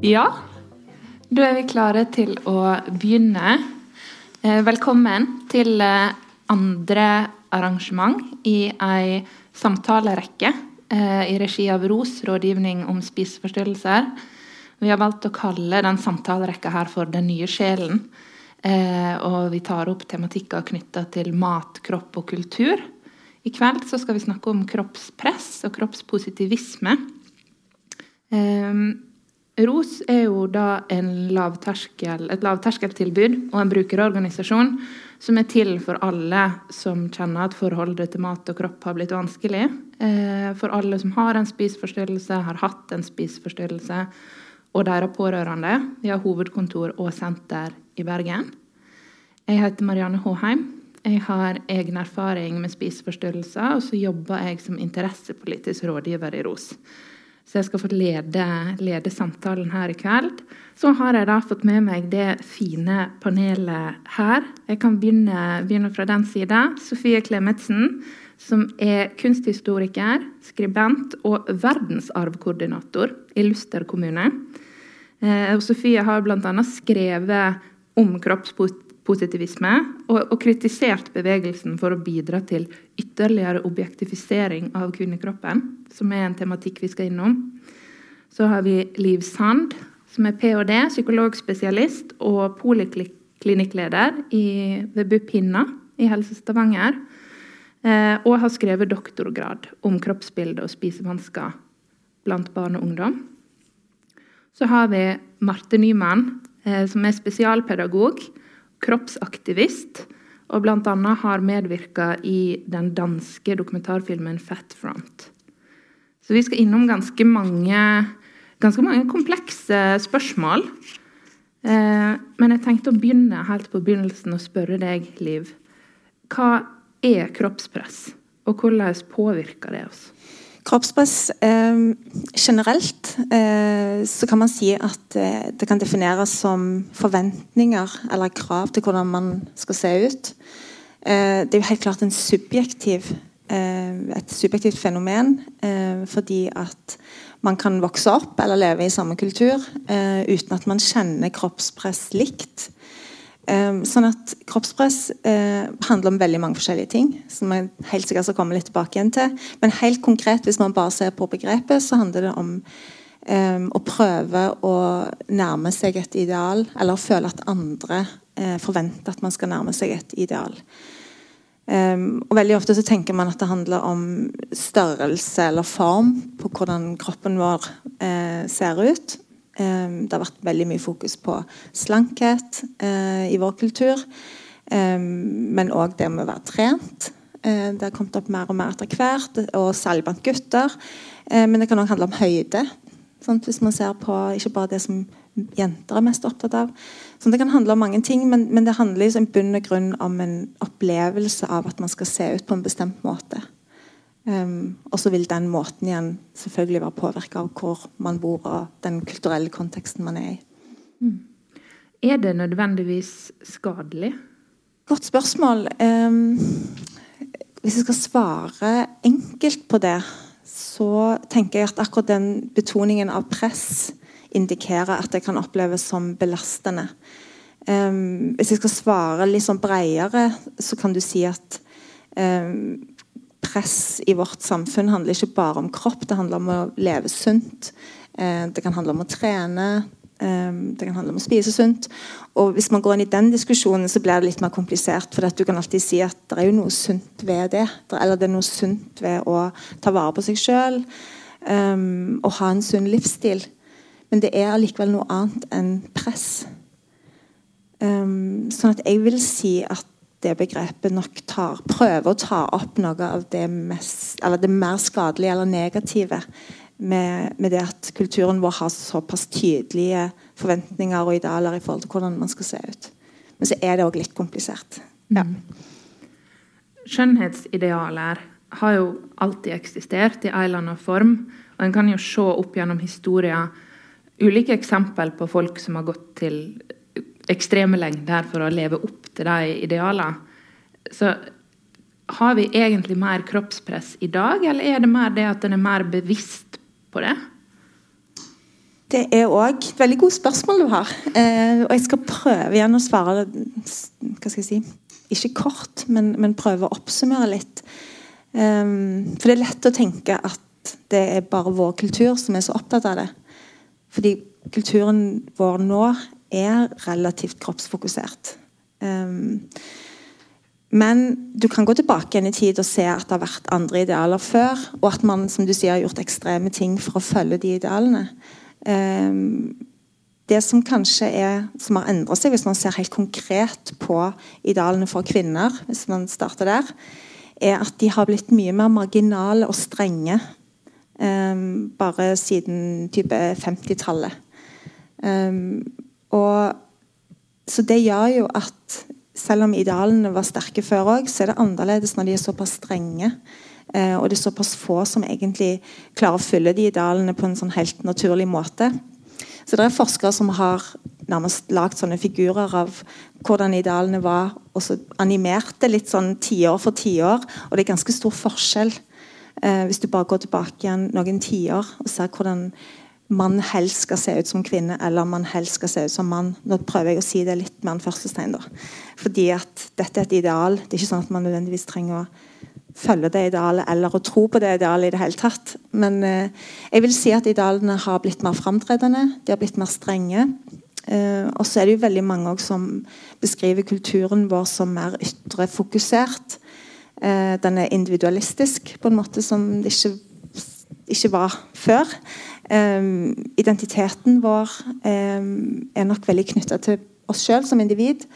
Ja, da er vi klare til å begynne. Eh, velkommen til eh, andre arrangement i ei samtalerekke eh, i regi av ROS, rådgivning om spiseforstyrrelser. Vi har valgt å kalle den samtalerekka her for Den nye sjelen. Og vi tar opp tematikker knytta til mat, kropp og kultur. I kveld skal vi snakke om kroppspress og kroppspositivisme. ROS er jo da lavterskel, et lavterskeltilbud og en brukerorganisasjon som er til for alle som kjenner at forholdet til mat og kropp har blitt vanskelig. Eh, for alle som har en spiseforstyrrelse, har hatt en spiseforstyrrelse, og deres pårørende. Vi har hovedkontor og senter i Bergen. Jeg heter Marianne Håheim. Jeg har egen erfaring med spiseforstyrrelser, og så jobber jeg som interessepolitisk rådgiver i ROS så jeg skal få lede, lede, samtalen her i kveld. Så har jeg da fått med meg det fine panelet her. Jeg kan begynne, begynne fra den sida. Sofie Klemetsen, som er kunsthistoriker, skribent og verdensarvkoordinator i Luster kommune. Eh, Sofie har bl.a. skrevet om kroppsport positivisme og, og, kritisert bevegelsen for å bidra til ytterligere objektifisering av kvinnekroppen, som er en tematikk vi skal innom. Så har vi Liv Sand, som er ph.d., psykologspesialist og poliklinikkleder ved BUP Hinna i Helse Stavanger. Eh, og har skrevet doktorgrad om kroppsbilde og spisevansker blant barn og ungdom. Så har vi Marte Nyman, eh, som er spesialpedagog kroppsaktivist, og bl.a. har medvirka i den danske dokumentarfilmen 'Fat Front'. Så vi skal innom ganske mange, ganske mange komplekse spørsmål. Eh, men jeg tenkte å begynne helt på begynnelsen og spørre deg, Liv. Hva er kroppspress, og hvordan påvirker det oss? Kroppspress eh, generelt eh, så kan man si at eh, det kan defineres som forventninger eller krav til hvordan man skal se ut. Eh, det er jo helt klart subjektiv, eh, et subjektivt fenomen eh, fordi at man kan vokse opp eller leve i samme kultur uten at man kjenner kroppspress likt. Um, sånn at Kroppspress uh, handler om veldig mange forskjellige ting. som jeg helt sikkert skal komme litt tilbake igjen til. Men helt konkret, hvis man bare ser på begrepet, så handler det om um, å prøve å nærme seg et ideal, eller føle at andre uh, forventer at man skal nærme seg et ideal. Um, og Veldig ofte så tenker man at det handler om størrelse eller form på hvordan kroppen vår eh, ser ut. Ehm, det har vært veldig mye fokus på slankhet eh, i vår kultur. Ehm, men òg det med å være trent. Eh, det har kommet opp mer og mer etter hvert, og særlig blant gutter. Eh, men det kan òg handle om høyde. Sånn, Hvis man ser på ikke bare det som jenter er mest opptatt av. Så Det kan handle om mange ting, men, men det handler i bunn og grunn om en opplevelse av at man skal se ut på en bestemt måte. Um, og så vil den måten igjen selvfølgelig være påvirka av hvor man bor og den kulturelle konteksten man er i. Mm. Er det nødvendigvis skadelig? Godt spørsmål. Um, hvis jeg skal svare enkelt på det, så tenker jeg at akkurat den betoningen av press indikerer at det kan oppleves som belastende. Um, hvis jeg skal svare litt sånn bredere, så kan du si at um, press i vårt samfunn handler ikke bare om kropp, det handler om å leve sunt. Eh, det kan handle om å trene, eh, det kan handle om å spise sunt. Og Hvis man går inn i den diskusjonen, så blir det litt mer komplisert. For du kan alltid si at det er jo noe sunt ved det. Eller det er noe sunt ved å ta vare på seg sjøl um, og ha en sunn livsstil. Men det er allikevel noe annet enn press. Sånn at jeg vil si at det begrepet nok tar, prøver å ta opp noe av det, mest, det mer skadelige eller negative med, med, det at kulturen vår har såpass tydelige forventninger og idealer i forhold til hvordan man skal se ut. Men så er det òg litt komplisert. Ja. Skjønnhetsidealer har jo alltid eksistert i en eller annen form. Og en kan jo se opp gjennom historien ulike eksempel på folk som har gått til ekstreme lengder for å leve opp til de idealene. Så har vi egentlig mer kroppspress i dag, eller er det mer det at en er mer bevisst på det? Det er òg et veldig godt spørsmål du har. Eh, og jeg skal prøve igjen å svare hva skal jeg si, ikke kort, men, men prøve å oppsummere litt. Um, for det er lett å tenke at det er bare vår kultur som er så opptatt av det. Fordi kulturen vår nå er relativt kroppsfokusert. Um, men du kan gå tilbake igjen i tid og se at det har vært andre idealer før, og at man som du sier, har gjort ekstreme ting for å følge de idealene. Um, det som kanskje er, som har endret seg, hvis man ser helt konkret på idealene for kvinner, hvis man starter der, er at de har blitt mye mer marginale og strenge um, bare siden type 50-tallet. Um, og så det gjør jo at selv om idealene var sterke før òg, så er det annerledes når de er såpass strenge. Eh, og det er såpass få som egentlig klarer å fylle de idealene på en sånn helt naturlig måte. Så det er forskere som har nærmest lagd sånne figurer av hvordan idealene var, og så animert det litt sånn tiår for tiår. Og det er ganske stor forskjell eh, hvis du bare går tilbake igjen noen tiår og ser hvordan mann helst skal se ut som kvinne, eller man helst skal se ut som mann. Nå prøver jeg å si det litt mer enn førstestegn. da. Fordi at dette er et ideal. Det er ikke sånn at man nødvendigvis trenger å følge det idealet eller å tro på det idealet i det hele tatt. Men eh, jeg vil si at idealene har blitt mer framtredende, de har blitt mer strenge. Eh, og så er det jo veldig mange som beskriver kulturen vår som mer ytrefokusert. Eh, den er individualistisk på en måte som det ikke, ikke var før. Identiteten vår er nok veldig knytta til oss sjøl som individ.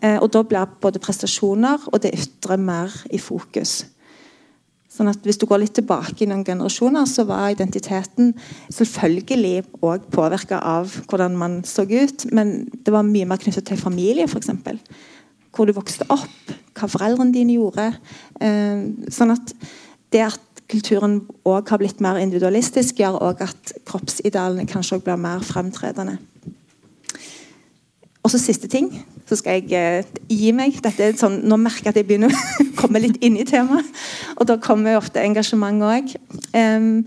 Eh, og da blir både prestasjoner og det ytre mer i fokus. Sånn at Hvis du går litt tilbake i noen generasjoner, så var identiteten selvfølgelig òg påvirka av hvordan man så ut, men det var mye mer knyttet til familie, f.eks. Hvor du vokste opp, hva foreldrene dine gjorde. Eh, sånn at det at kulturen òg har blitt mer individualistisk, gjør òg at kroppsidealene kanskje òg blir mer fremtredende. Og så siste ting, så skal jeg eh, gi meg. Dette er sånn, nå merker jeg at jeg begynner å komme litt inn i temaet. Og da kommer ofte engasjement òg. Um,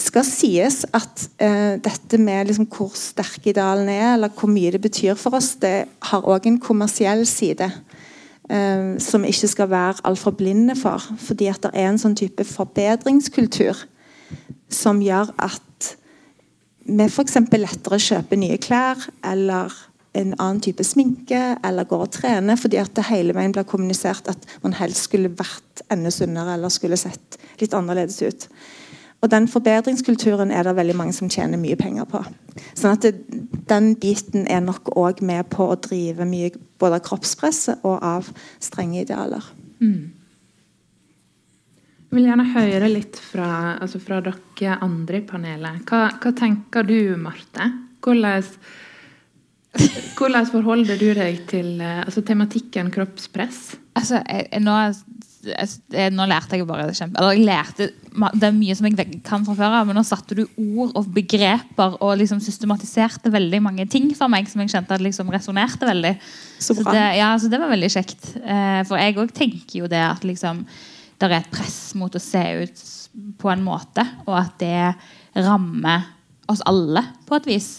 skal sies at eh, dette med liksom, hvor sterke idealene er, eller hvor mye det betyr for oss, det har òg en kommersiell side. Um, som vi ikke skal være altfor blinde for. Fordi at det er en sånn type forbedringskultur som gjør at vi f.eks. lettere kjøper nye klær eller en annen type sminke eller går og trener, fordi at det hele veien blir kommunisert at man helst skulle vært enda sunnere eller skulle sett litt annerledes ut. Og Den forbedringskulturen er det veldig mange som tjener mye penger på. Sånn at det, Den biten er nok òg med på å drive mye både av kroppspresset og av strenge idealer. Mm. Jeg vil gjerne høre litt fra, altså fra dere andre i panelet. Hva, hva tenker du, Marte? Hvordan hvordan forholder du deg til eh, altså, tematikken kroppspress? Altså, jeg, nå, jeg, nå, lærte jeg bare kjempe, eller jeg lærte, Det er mye som jeg kan fra før av, men nå satte du ord og begreper og liksom systematiserte veldig mange ting for meg som jeg kjente at liksom resonnerte veldig. Så, så, det, ja, så det var veldig kjekt. Eh, for jeg òg tenker jo det at liksom det er et press mot å se ut på en måte, og at det rammer oss alle på et vis.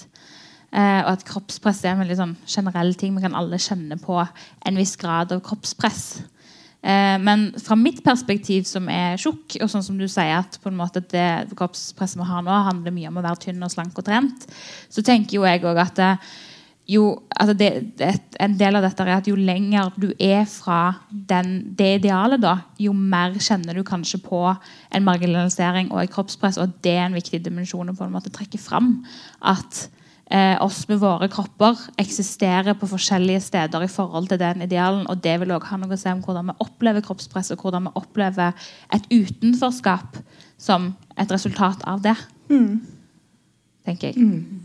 Eh, og at kroppspress er en veldig sånn generell ting. Vi kan alle kjenne på en viss grad av kroppspress. Eh, men fra mitt perspektiv, som er tjukk, og sånn som du sier at på en måte det kroppspresset vi har nå, handler mye om å være tynn og slank og trent, så tenker jo jeg òg at det, jo, altså det, det, en del av dette er at jo lenger du er fra den, det idealet, da, jo mer kjenner du kanskje på en marginalisering og et kroppspress. Og det er en viktig dimensjon å på en måte trekke fram. At eh, oss med våre kropper eksisterer på forskjellige steder i forhold til den idealen. Og det vil også ha noe å si om hvordan vi opplever kroppspress, og hvordan vi opplever et utenforskap som et resultat av det. Mm. Tenker jeg. Mm.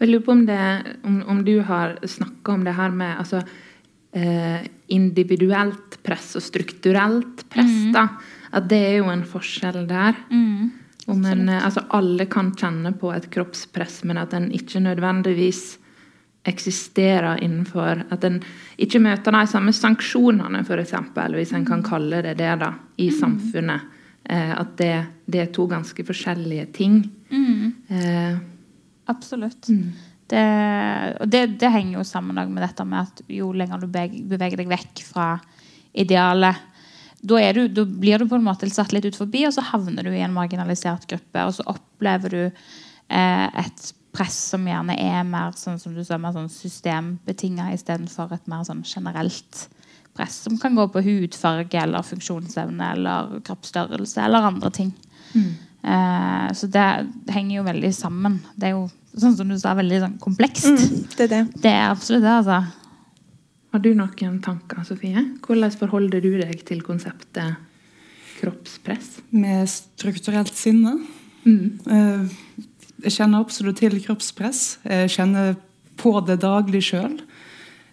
Jeg lurer på om, det, om, om du har snakka om det her med altså, eh, individuelt press og strukturelt press. Mm. At det er jo en forskjell der. Mm. Om en, eh, altså alle kan kjenne på et kroppspress, men at en ikke nødvendigvis eksisterer innenfor At en ikke møter de samme sanksjonene, f.eks., hvis en kan kalle det det, da, i mm. samfunnet. Eh, at det, det, er to ganske forskjellige ting. Mm. Eh, Absolutt. Mm. Det, og det, det, henger jo sammen med dette med at jo lenger du beveger deg vekk fra idealet, da, du, da, blir du på en måte satt litt ut forbi, og så havner du i en marginalisert gruppe. Og så opplever du eh, et press som gjerne er mer sånn som du sa, mer sånn systembetinga istedenfor et mer sånn generelt press som kan gå på hudfarge eller funksjonsevne eller kroppsstørrelse eller andre ting. Mm. Eh, så det, henger jo veldig sammen. Det er jo sånn som du sa, veldig sånn komplekst. Mm, det er det. Det er absolutt det, altså. Har du noen tanker, Sofie? Hvordan forholder du deg til konseptet kroppspress? Med strukturelt sinne. Mm. Eh, jeg kjenner absolutt til kroppspress. Jeg kjenner på det daglig sjøl.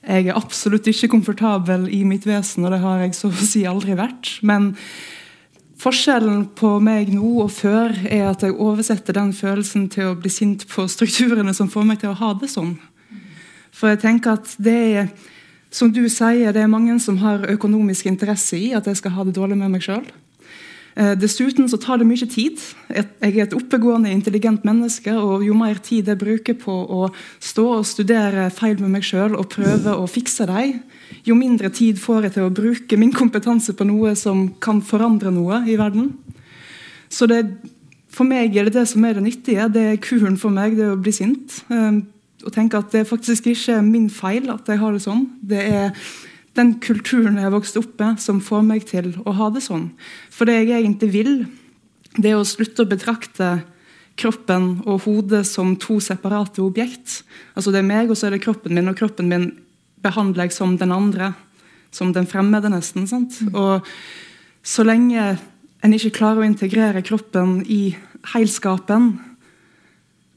Jeg er absolutt ikke komfortabel i mitt vesen, og det har jeg så å si aldri vært. Men forskjellen på meg nå og før er at jeg oversetter den følelsen til å bli sint på strukturene som får meg til å ha det sånn. For jeg tenker at det er som du sier, det er mange som har økonomisk interesse i at jeg skal ha det dårlig med meg sjøl. Eh, dessuten så tar det mye tid. Jeg er et oppegående, intelligent menneske. og Jo mer tid jeg bruker på å stå og studere feil med meg sjøl og prøve å fikse dem, jo mindre tid får jeg til å bruke min kompetanse på noe som kan forandre noe i verden. Så det, for meg er det det som er det nyttige. Det er kuren for meg, det er å bli sint. Og tenke at det er faktisk ikke er min feil at jeg har det sånn. Det er den kulturen jeg har vokst opp med, som får meg til å ha det sånn. For det jeg egentlig vil, det er å slutte å betrakte kroppen og hodet som to separate objekt. Altså Det er meg, og så er det kroppen min, og kroppen min behandler jeg som den andre. Som den fremmede, nesten. sant? Mm. Og så lenge en ikke klarer å integrere kroppen i heilskapen,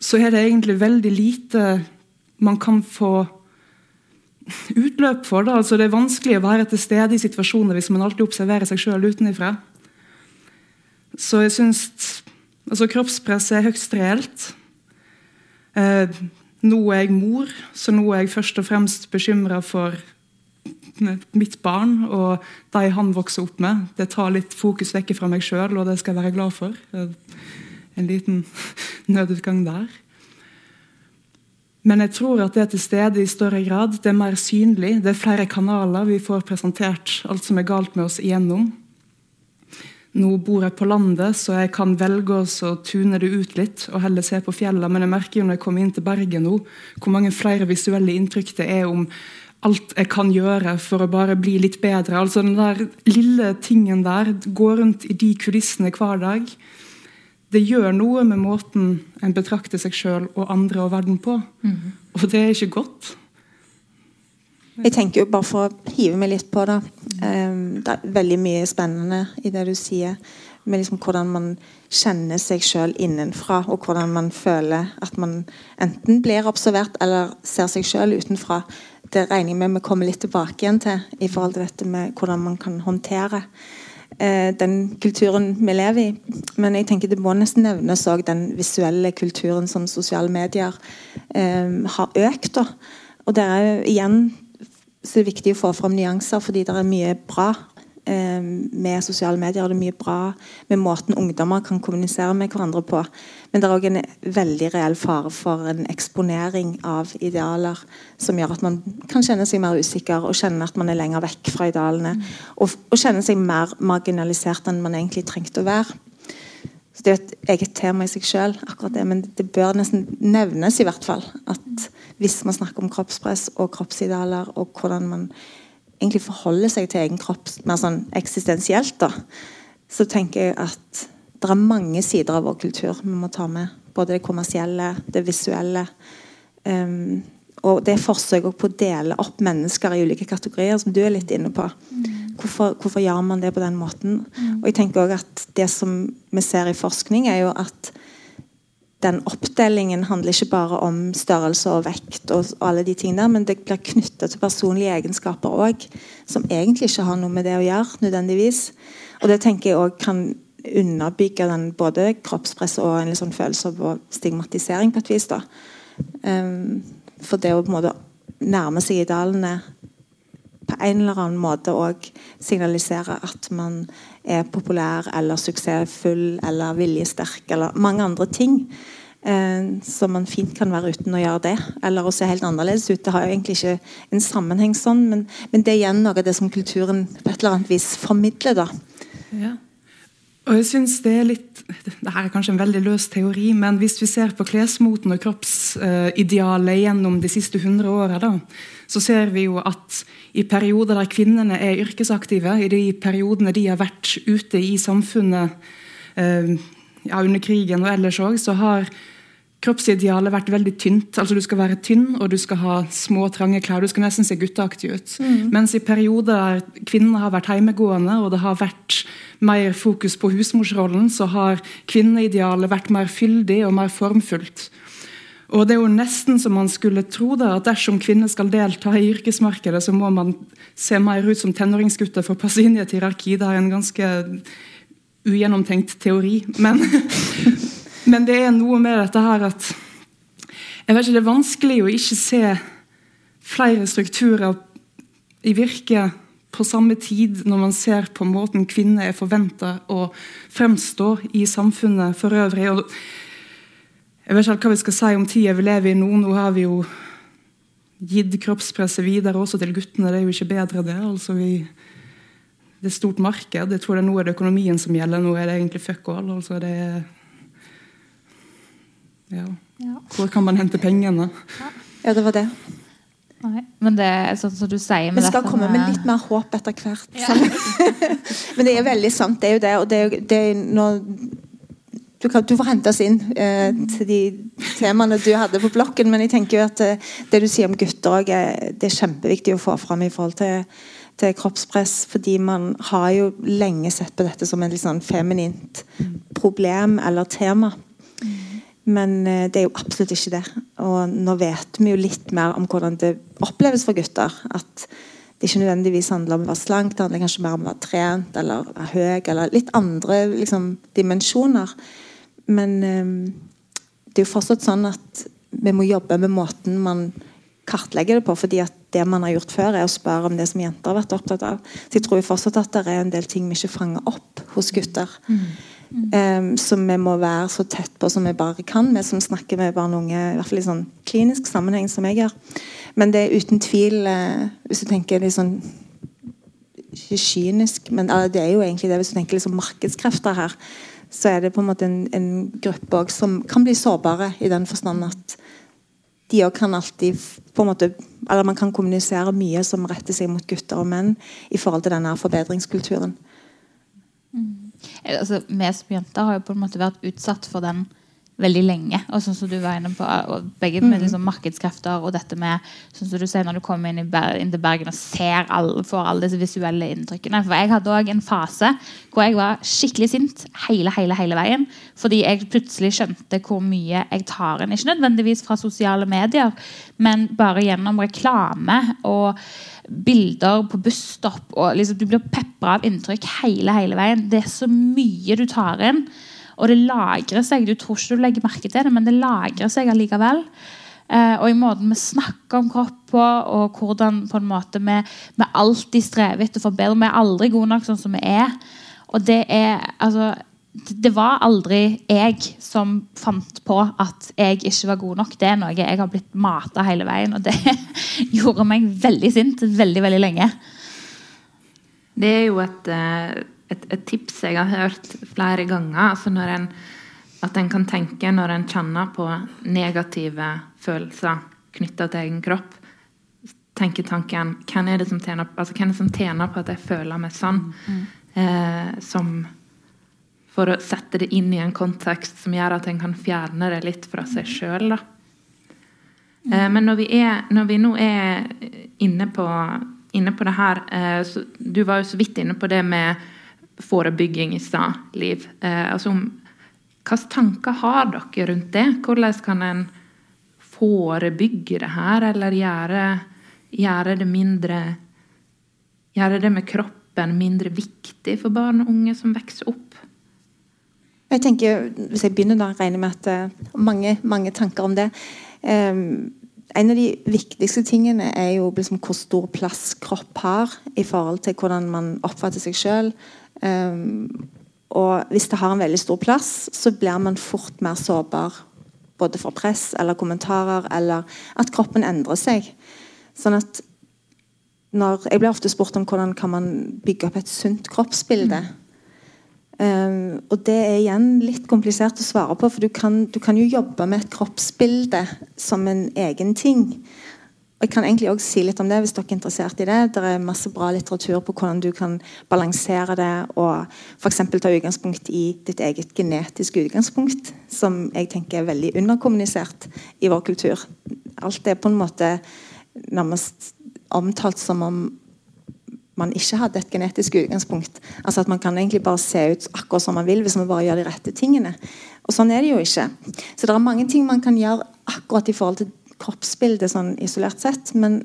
så er det egentlig veldig lite man kan få utløp for. det. Altså, det er vanskelig å være til stede i situasjoner hvis man alltid observerer seg sjøl utenfra. Så jeg syns altså, kroppspress er høyst reelt. Eh, nå er jeg mor, så nå er jeg først og fremst bekymra for mitt barn og de han vokser opp med. Det tar litt fokus vekk fra meg sjøl, og det skal jeg være glad for. En liten nødutgang der. Men jeg tror at det er til stede i større grad. Det er mer synlig. Det er flere kanaler vi får presentert alt som er galt med oss igjennom. Nå bor jeg på landet, så jeg kan velge å tune det ut litt og heller se på fjellene. Men jeg merker jo når jeg kommer inn til Bergen nå, hvor mange flere visuelle inntrykk det er om alt jeg kan gjøre for å bare bli litt bedre. Altså Den der lille tingen der, gå rundt i de kulissene hver dag det gjør noe med måten en betrakter seg sjøl og andre og verden på. Mm. Og det er ikke godt. Jeg tenker jo bare for å hive meg litt på det um, Det er veldig mye spennende i det du sier. Med liksom hvordan man kjenner seg sjøl innenfra, og hvordan man føler at man enten blir observert eller ser seg sjøl utenfra. Det regner jeg med vi kommer litt tilbake igjen til i forhold til dette med hvordan man kan håndtere eh, den kulturen vi lever i. Men jeg tenker det må nesten nevnes òg den visuelle kulturen som sosiale medier eh, har økt. Da. Og det er jo igjen så det er viktig å få fram nyanser, fordi det er mye bra med sosiale medier. Og det er mye bra med måten ungdommer kan kommunisere med hverandre på. Men det er òg en veldig reell fare for en eksponering av idealer som gjør at man kan kjenne seg mer usikker og kjenne at man er lenger vekk fra idealene. Mm. Og, og kjenne seg mer marginalisert enn man egentlig trengte å være. Så Det er et eget tema i seg sjøl, men det bør nesten nevnes i hvert fall. At hvis man snakker om kroppspress og kroppsidealer, og hvordan man egentlig forholder seg til egen kropp mer sånn eksistensielt, da, så tenker jeg at det er mange sider av vår kultur vi må ta med. Både det kommersielle, det visuelle. Um, og det forsøket forsøk på å dele opp mennesker i ulike kategorier, som du er litt inne på. Hvorfor, hvorfor gjør man det på den måten? Og jeg tenker også at Det som vi ser i forskning, er jo at den oppdelingen handler ikke bare om størrelse og vekt, og, alle de tingene men det blir knytta til personlige egenskaper òg, som egentlig ikke har noe med det å gjøre, nødvendigvis. Og det tenker jeg også kan underbygge den både kroppspress og en sånn følelse av stigmatisering på et vis. da. Um, for det å på en måte nærme seg idealene på en eller annen måte òg signalisere at man er populær eller suksessfull eller viljesterk eller mange andre ting. Eh, som man fint kan være uten å gjøre det, eller å se helt annerledes ut. Det har jo egentlig ikke en sammenheng sånn, men, men det er igjen noe av det som kulturen på et eller annet vis formidler. da. Ja. Og jeg synes det er litt det her er kanskje en veldig løs teori, men hvis vi ser på klesmoten og kroppsidealet gjennom de siste 100 åra, så ser vi jo at i perioder der kvinnene er yrkesaktive, i de periodene de har vært ute i samfunnet eh, ja, under krigen og ellers òg, så har kroppsidealet vært veldig tynt. Altså Du skal være tynn og du skal ha små, trange klær. Du skal nesten se gutteaktig ut. Mm. Mens i perioder der kvinnene har vært heimegående og det har vært mer fokus på husmorsrollen, så har kvinneidealet vært mer fyldig og mer formfullt. Og det er jo nesten som man skulle tro det, at dersom kvinner skal delta i yrkesmarkedet, så må man se mer ut som tenåringsgutter for å passe inn i et hierarki. Det er en ganske ugjennomtenkt teori. Men Men det er noe med dette her at jeg vet ikke, Det er vanskelig å ikke se flere strukturer i virke på samme tid når man ser på måten kvinner er forventa å fremstå i samfunnet for øvrig. Og jeg vet ikke hva vi skal si om tida vi lever i nå. Nå har vi jo gitt kroppspresset videre også til guttene. Det er jo ikke bedre, det. altså vi det er stort marked. Jeg tror det Nå er det økonomien som gjelder. Nå er det egentlig fuck all. altså det er ja. Hvor kan man hente pengene? Ja, det var det. Nei, men det er sånn som du sier Vi skal komme med litt mer håp etter hvert. Ja. men det er veldig sant. Det er jo det. Og det er, det er når du, kan, du, får hente oss inn eh, til de temaene du hadde på blokken, men jeg tenker jo at eh, det du sier om gutter òg, det er kjempeviktig å få fram i forhold til, til, kroppspress. Fordi man har jo lenge sett på dette som et litt sånn feminint problem eller tema. Men eh, det er jo absolutt ikke det. Og nå vet vi jo litt mer om hvordan det oppleves for gutter. At det ikke nødvendigvis handler om å være slank, det handler kanskje mer om å være trent eller være høy. Eller litt andre liksom, dimensjoner. Men um, det er jo fortsatt sånn at vi må jobbe med måten man kartlegger det på. fordi at det man har gjort før, er å spørre om det som jenter har vært opptatt av. Så jeg tror jo fortsatt at det er en del ting vi ikke fanger opp hos gutter. Mm. Um, som vi må være så tett på som vi bare kan, vi som snakker med barn og unge. I hvert fall i sånn klinisk sammenheng som jeg gjør. Men det er uten tvil, uh, hvis du tenker litt sånn Ikke kynisk, men uh, det er jo egentlig det hvis du tenker liksom markedskrefter her. Så er det på en måte en, en gruppe som kan bli sårbare, i den forstand at de òg kan alltid på en måte, eller Man kan kommunisere mye som retter seg mot gutter og menn i forhold til denne forbedringskulturen. Mm. Altså, vi som jenter har jo på en måte vært utsatt for den veldig lenge. Og sånn som du var inne på, begge med mm. liksom, markedskrefter og dette med sånn som du sier når du kommer inn, i Ber inn til Bergen og ser alle, får alle disse visuelle inntrykkene. For jeg hadde òg en fase hvor jeg var skikkelig sint hele, hele, hele veien. Fordi jeg plutselig skjønte hvor mye jeg tar inn. Ikke nødvendigvis fra sosiale medier, men bare gjennom reklame og bilder på busstopp. og liksom, Du blir pepra av inntrykk hele, hele veien. Det er så mye du tar inn. Og det lagrer seg. Du tror ikke du legger merke til det, men det lagrer seg allikevel. Eh, og i måten vi snakker om kropp på, og hvordan på en måte vi, vi alltid strever etter å forbedre. Vi er aldri gode nok sånn som vi er. Og det er altså det var aldri jeg som fant på at jeg ikke var god nok. Det er noe jeg har blitt mata hele veien, og det gjorde meg veldig sint veldig, veldig lenge. Det er jo et, eh, et, et tips jeg har hørt flere ganger. altså en, At en kan tenke når en kjenner på negative følelser knytta til egen kropp. tenke tanken hvem er, tjener, altså, hvem er det som tjener på at jeg føler meg sånn? Mm. Eh, som for å sette det inn i en kontekst som gjør at en kan fjerne det litt fra seg sjøl. Mm. Eh, men når vi, er, når vi, nå er inne på, inne på det her eh, Du var jo så vidt inne på det med forebygging i stad, Liv. Eh, altså, hvilke tanker har dere rundt det? Hvordan kan en forebygge det her, eller gjøre, gjøre det mindre Gjøre det med kroppen mindre viktig for barn og unge som vokser opp? Jeg tenker, Hvis jeg begynner da, regner med at uh, mange, mange tanker om det. Um, en av de viktigste tingene er jo liksom hvor stor plass kropp har i forhold til hvordan man oppfatter seg sjøl. Um, ehm, og hvis det har en veldig stor plass, så blir man fort mer sårbar både for press eller kommentarer, eller at kroppen endrer seg. Sånn at når, Jeg blir ofte spurt om hvordan kan man bygge opp et sunt kroppsbilde. Mm. Um, og det er igjen litt komplisert å svare på, for du kan, du kan jo jobbe med et kroppsbilde som en egen ting. Og jeg kan egentlig også si litt om det hvis dere er interessert i det. Det er masse bra litteratur på hvordan du kan balansere det og f.eks. ta utgangspunkt i ditt eget genetiske utgangspunkt, som jeg tenker er veldig underkommunisert i vår kultur. Alt er på en måte nærmest omtalt som om man ikke hadde et genetisk utgangspunkt. Altså at Man kan egentlig bare se ut akkurat som man vil hvis man bare gjør de rette tingene. Og Sånn er det jo ikke. Så det er mange ting man kan gjøre akkurat i forhold til kroppsbildet sånn isolert sett. Men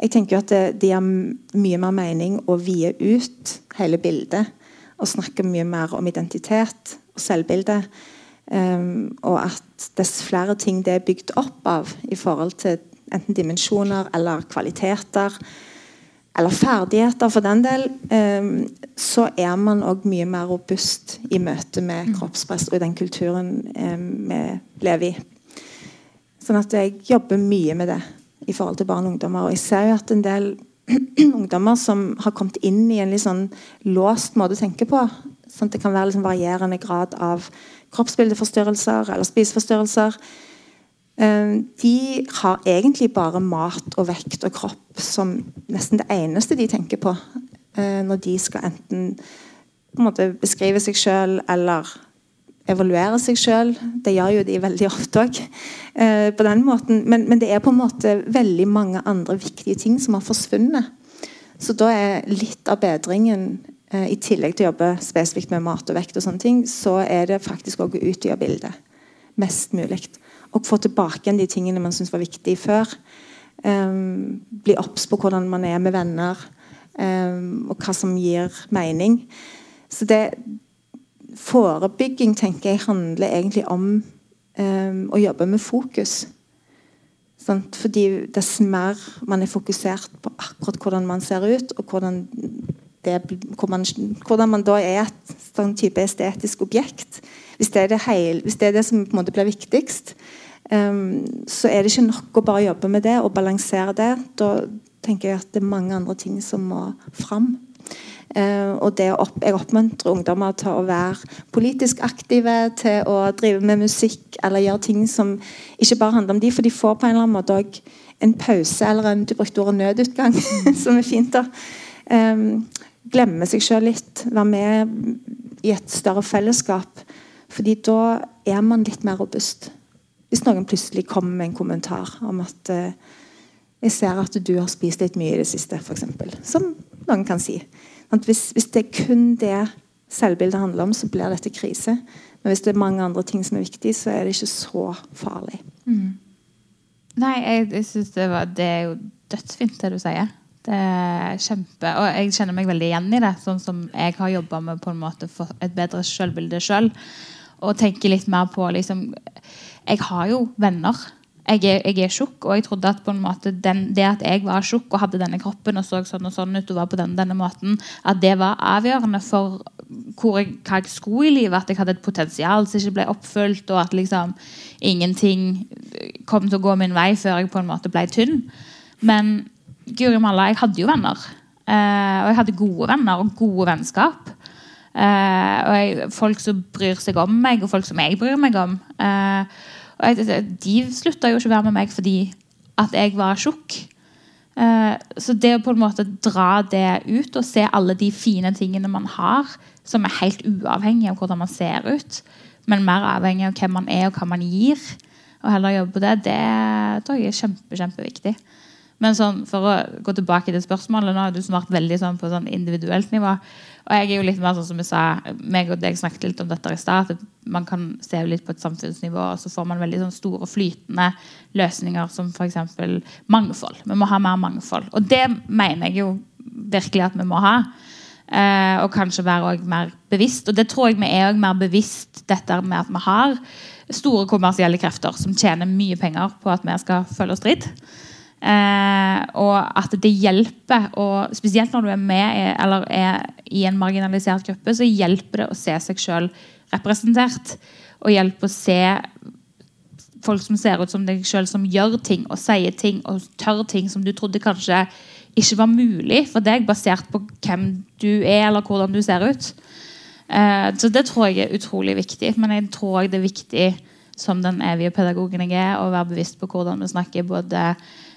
jeg tenker jo at det, det gir mye mer mening å vie ut hele bildet. Og snakke mye mer om identitet og selvbilde. Um, og at dess flere ting det er bygd opp av i forhold til enten dimensjoner eller kvaliteter, eller ferdigheter for den del, ehm, så er man òg mye mer robust i møte med mm. kroppspress og den kulturen ehm, vi lever i. Sånn at jeg jobber mye med det i forhold til barn og ungdommer. Og jeg ser jo at en del ungdommer som har kommet inn i en litt sånn låst måte å tenke på. Sånn at det kan være liksom varierende grad av kroppsbildeforstyrrelser eller spiseforstyrrelser. Ehm, de har egentlig bare mat og vekt og kropp som nesten det eneste de tenker på eh, når de skal enten en måte beskrive seg sjøl eller evaluere seg sjøl. Det gjør jo de veldig ofte òg. Eh, på den måten. Men, men, det er på en måte veldig mange andre viktige ting som har forsvunnet. Så da er litt av bedringen, eh, i tillegg til å jobbe spesifikt med mat og vekt, og sånne ting, så er det faktisk å utvide bildet mest mulig og få tilbake igjen de tingene man syntes var viktige før. Bli obs på hvordan man er med venner, og hva som gir mening. Så det Forebygging tenker jeg handler egentlig om å jobbe med fokus. Sant? fordi dess mer man er fokusert på akkurat hvordan man ser ut, og hvordan, det, hvordan, hvordan man da er et sånn type estetisk objekt Hvis det er det, heil, hvis det, er det som på en måte blir viktigst, så er det ikke nok å bare jobbe med det og balansere det. Da tenker jeg at det er mange andre ting som må fram. Uh, og opp, Jeg oppmuntrer ungdommer til å være politisk aktive, til å drive med musikk eller gjøre ting som ikke bare handler om de, for de får på en eller annen måte òg en pause eller en du brukte ordet nødutgang, som er fint. da. Um, glemme seg sjøl litt. Være med i et større fellesskap. fordi da er man litt mer robust. Hvis noen plutselig kommer med en kommentar om at uh, 'Jeg ser at du har spist litt mye i det siste', f.eks. Som noen kan si. Hvis, hvis, det er kun det selvbildet handler om, så blir dette krise. Men hvis det er mange andre ting som er viktig, så er det ikke så farlig. Mm. Nei, jeg, jeg synes det, var, det er jo dødsfint, det du sier. Det er kjempe, og Jeg kjenner meg veldig igjen i det, sånn som jeg har jobba med på en måte for et bedre selvbilde sjøl. Selv, og tenker litt mer på liksom, jeg har jo venner. Jeg er, jeg er tjukk, og jeg trodde at på en måte den, det at jeg var tjukk og hadde denne kroppen og så sånn og sånn ut og var på denne, denne måten, at det var avgjørende for hvor jeg, hva jeg skulle i livet. At jeg hadde et potensial som ikke ble oppfylt, og at liksom ingenting kom til å gå min vei før jeg på en måte ble tynn. Men Guri malla, jeg hadde jo venner. Eh, og jeg hadde gode venner og gode vennskap. Eh, og jeg, folk som bryr seg om meg, og folk som jeg bryr meg om. Eh, de slutta jo ikke å være med meg fordi at jeg var tjukk. Uh, så det å på en måte dra det ut og se alle de fine tingene man har, som er helt uavhengig av hvordan man ser ut, men mer avhengig av hvem man er og hva man gir, og heller jobbe på det, det tror jeg er kjempe, kjempeviktig. Men sånn, for å gå tilbake til spørsmålet nå, du svarte veldig sånn på sånn individuelt nivå. Og jeg er jo litt mer sånn som jeg sa, meg og deg snakket litt om dette i stad. at Man kan se litt på et samfunnsnivå, og så får man veldig sånn store flytende løsninger som f.eks. mangfold. Vi må ha mer mangfold. Og det mener jeg jo virkelig at vi må ha. Eh, og kanskje være mer bevisst. Og det tror jeg vi er mer bevisst dette med at vi har store kommersielle krefter som tjener mye penger på at vi skal følge oss dritt. Eh, og at det hjelper, og spesielt når du er med eller er i en marginalisert gruppe, så hjelper det å se seg sjøl representert. Og hjelper å se folk som ser ut som deg sjøl, som gjør ting og sier ting og tør ting som du trodde kanskje ikke var mulig for deg, basert på hvem du er eller hvordan du ser ut. Eh, så det tror jeg er utrolig viktig. Men jeg tror det er viktig som den evige pedagogen jeg er, å være bevisst på hvordan vi snakker både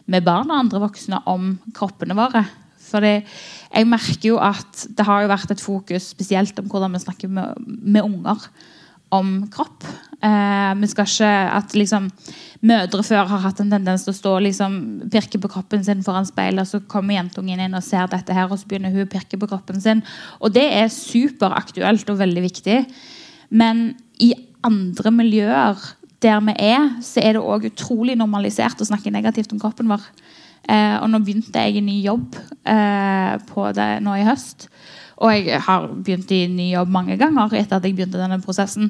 med barn og andre voksne om kroppene våre. Fordi jeg merker jo at det har jo vært et fokus spesielt om hvordan vi snakker med, med unger om kropp. Eh, vi skal ikke at liksom Mødre før har hatt en tendens til å stå og liksom, pirke på kroppen sin foran speilet, og så kommer jentungen inn og ser dette her, og så begynner hun å pirke på kroppen sin. Og det er superaktuelt og veldig viktig. Men i andre miljøer der vi er, så er det òg utrolig normalisert å snakke negativt om kroppen vår. Eh, og nå begynte jeg en ny jobb eh, på det nå i høst. Og jeg har begynt i ny jobb mange ganger etter at jeg begynte denne prosessen.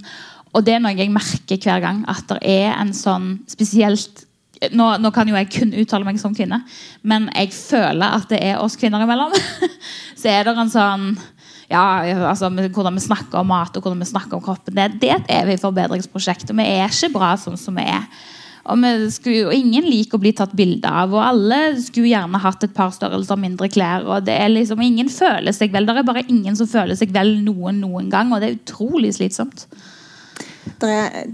Og det er noe jeg merker hver gang. At det er en sånn spesielt nå, nå, kan jo jeg kun uttale meg som kvinne, men jeg føler at det er oss kvinner imellom. så er det en sånn ja, altså Hvordan vi snakker om mat og hvordan vi snakker om kroppen. Det, det er et evig forbedringsprosjekt. Og vi er ikke bra sånn som vi er. Og, skulle, og, ingen liker å bli tatt bilde av, og alle skulle gjerne hatt et par størrelser mindre klær. og det er liksom, Ingen føler seg vel. Det er bare ingen som føler seg vel noen noen gang, og det er utrolig slitsomt. Det er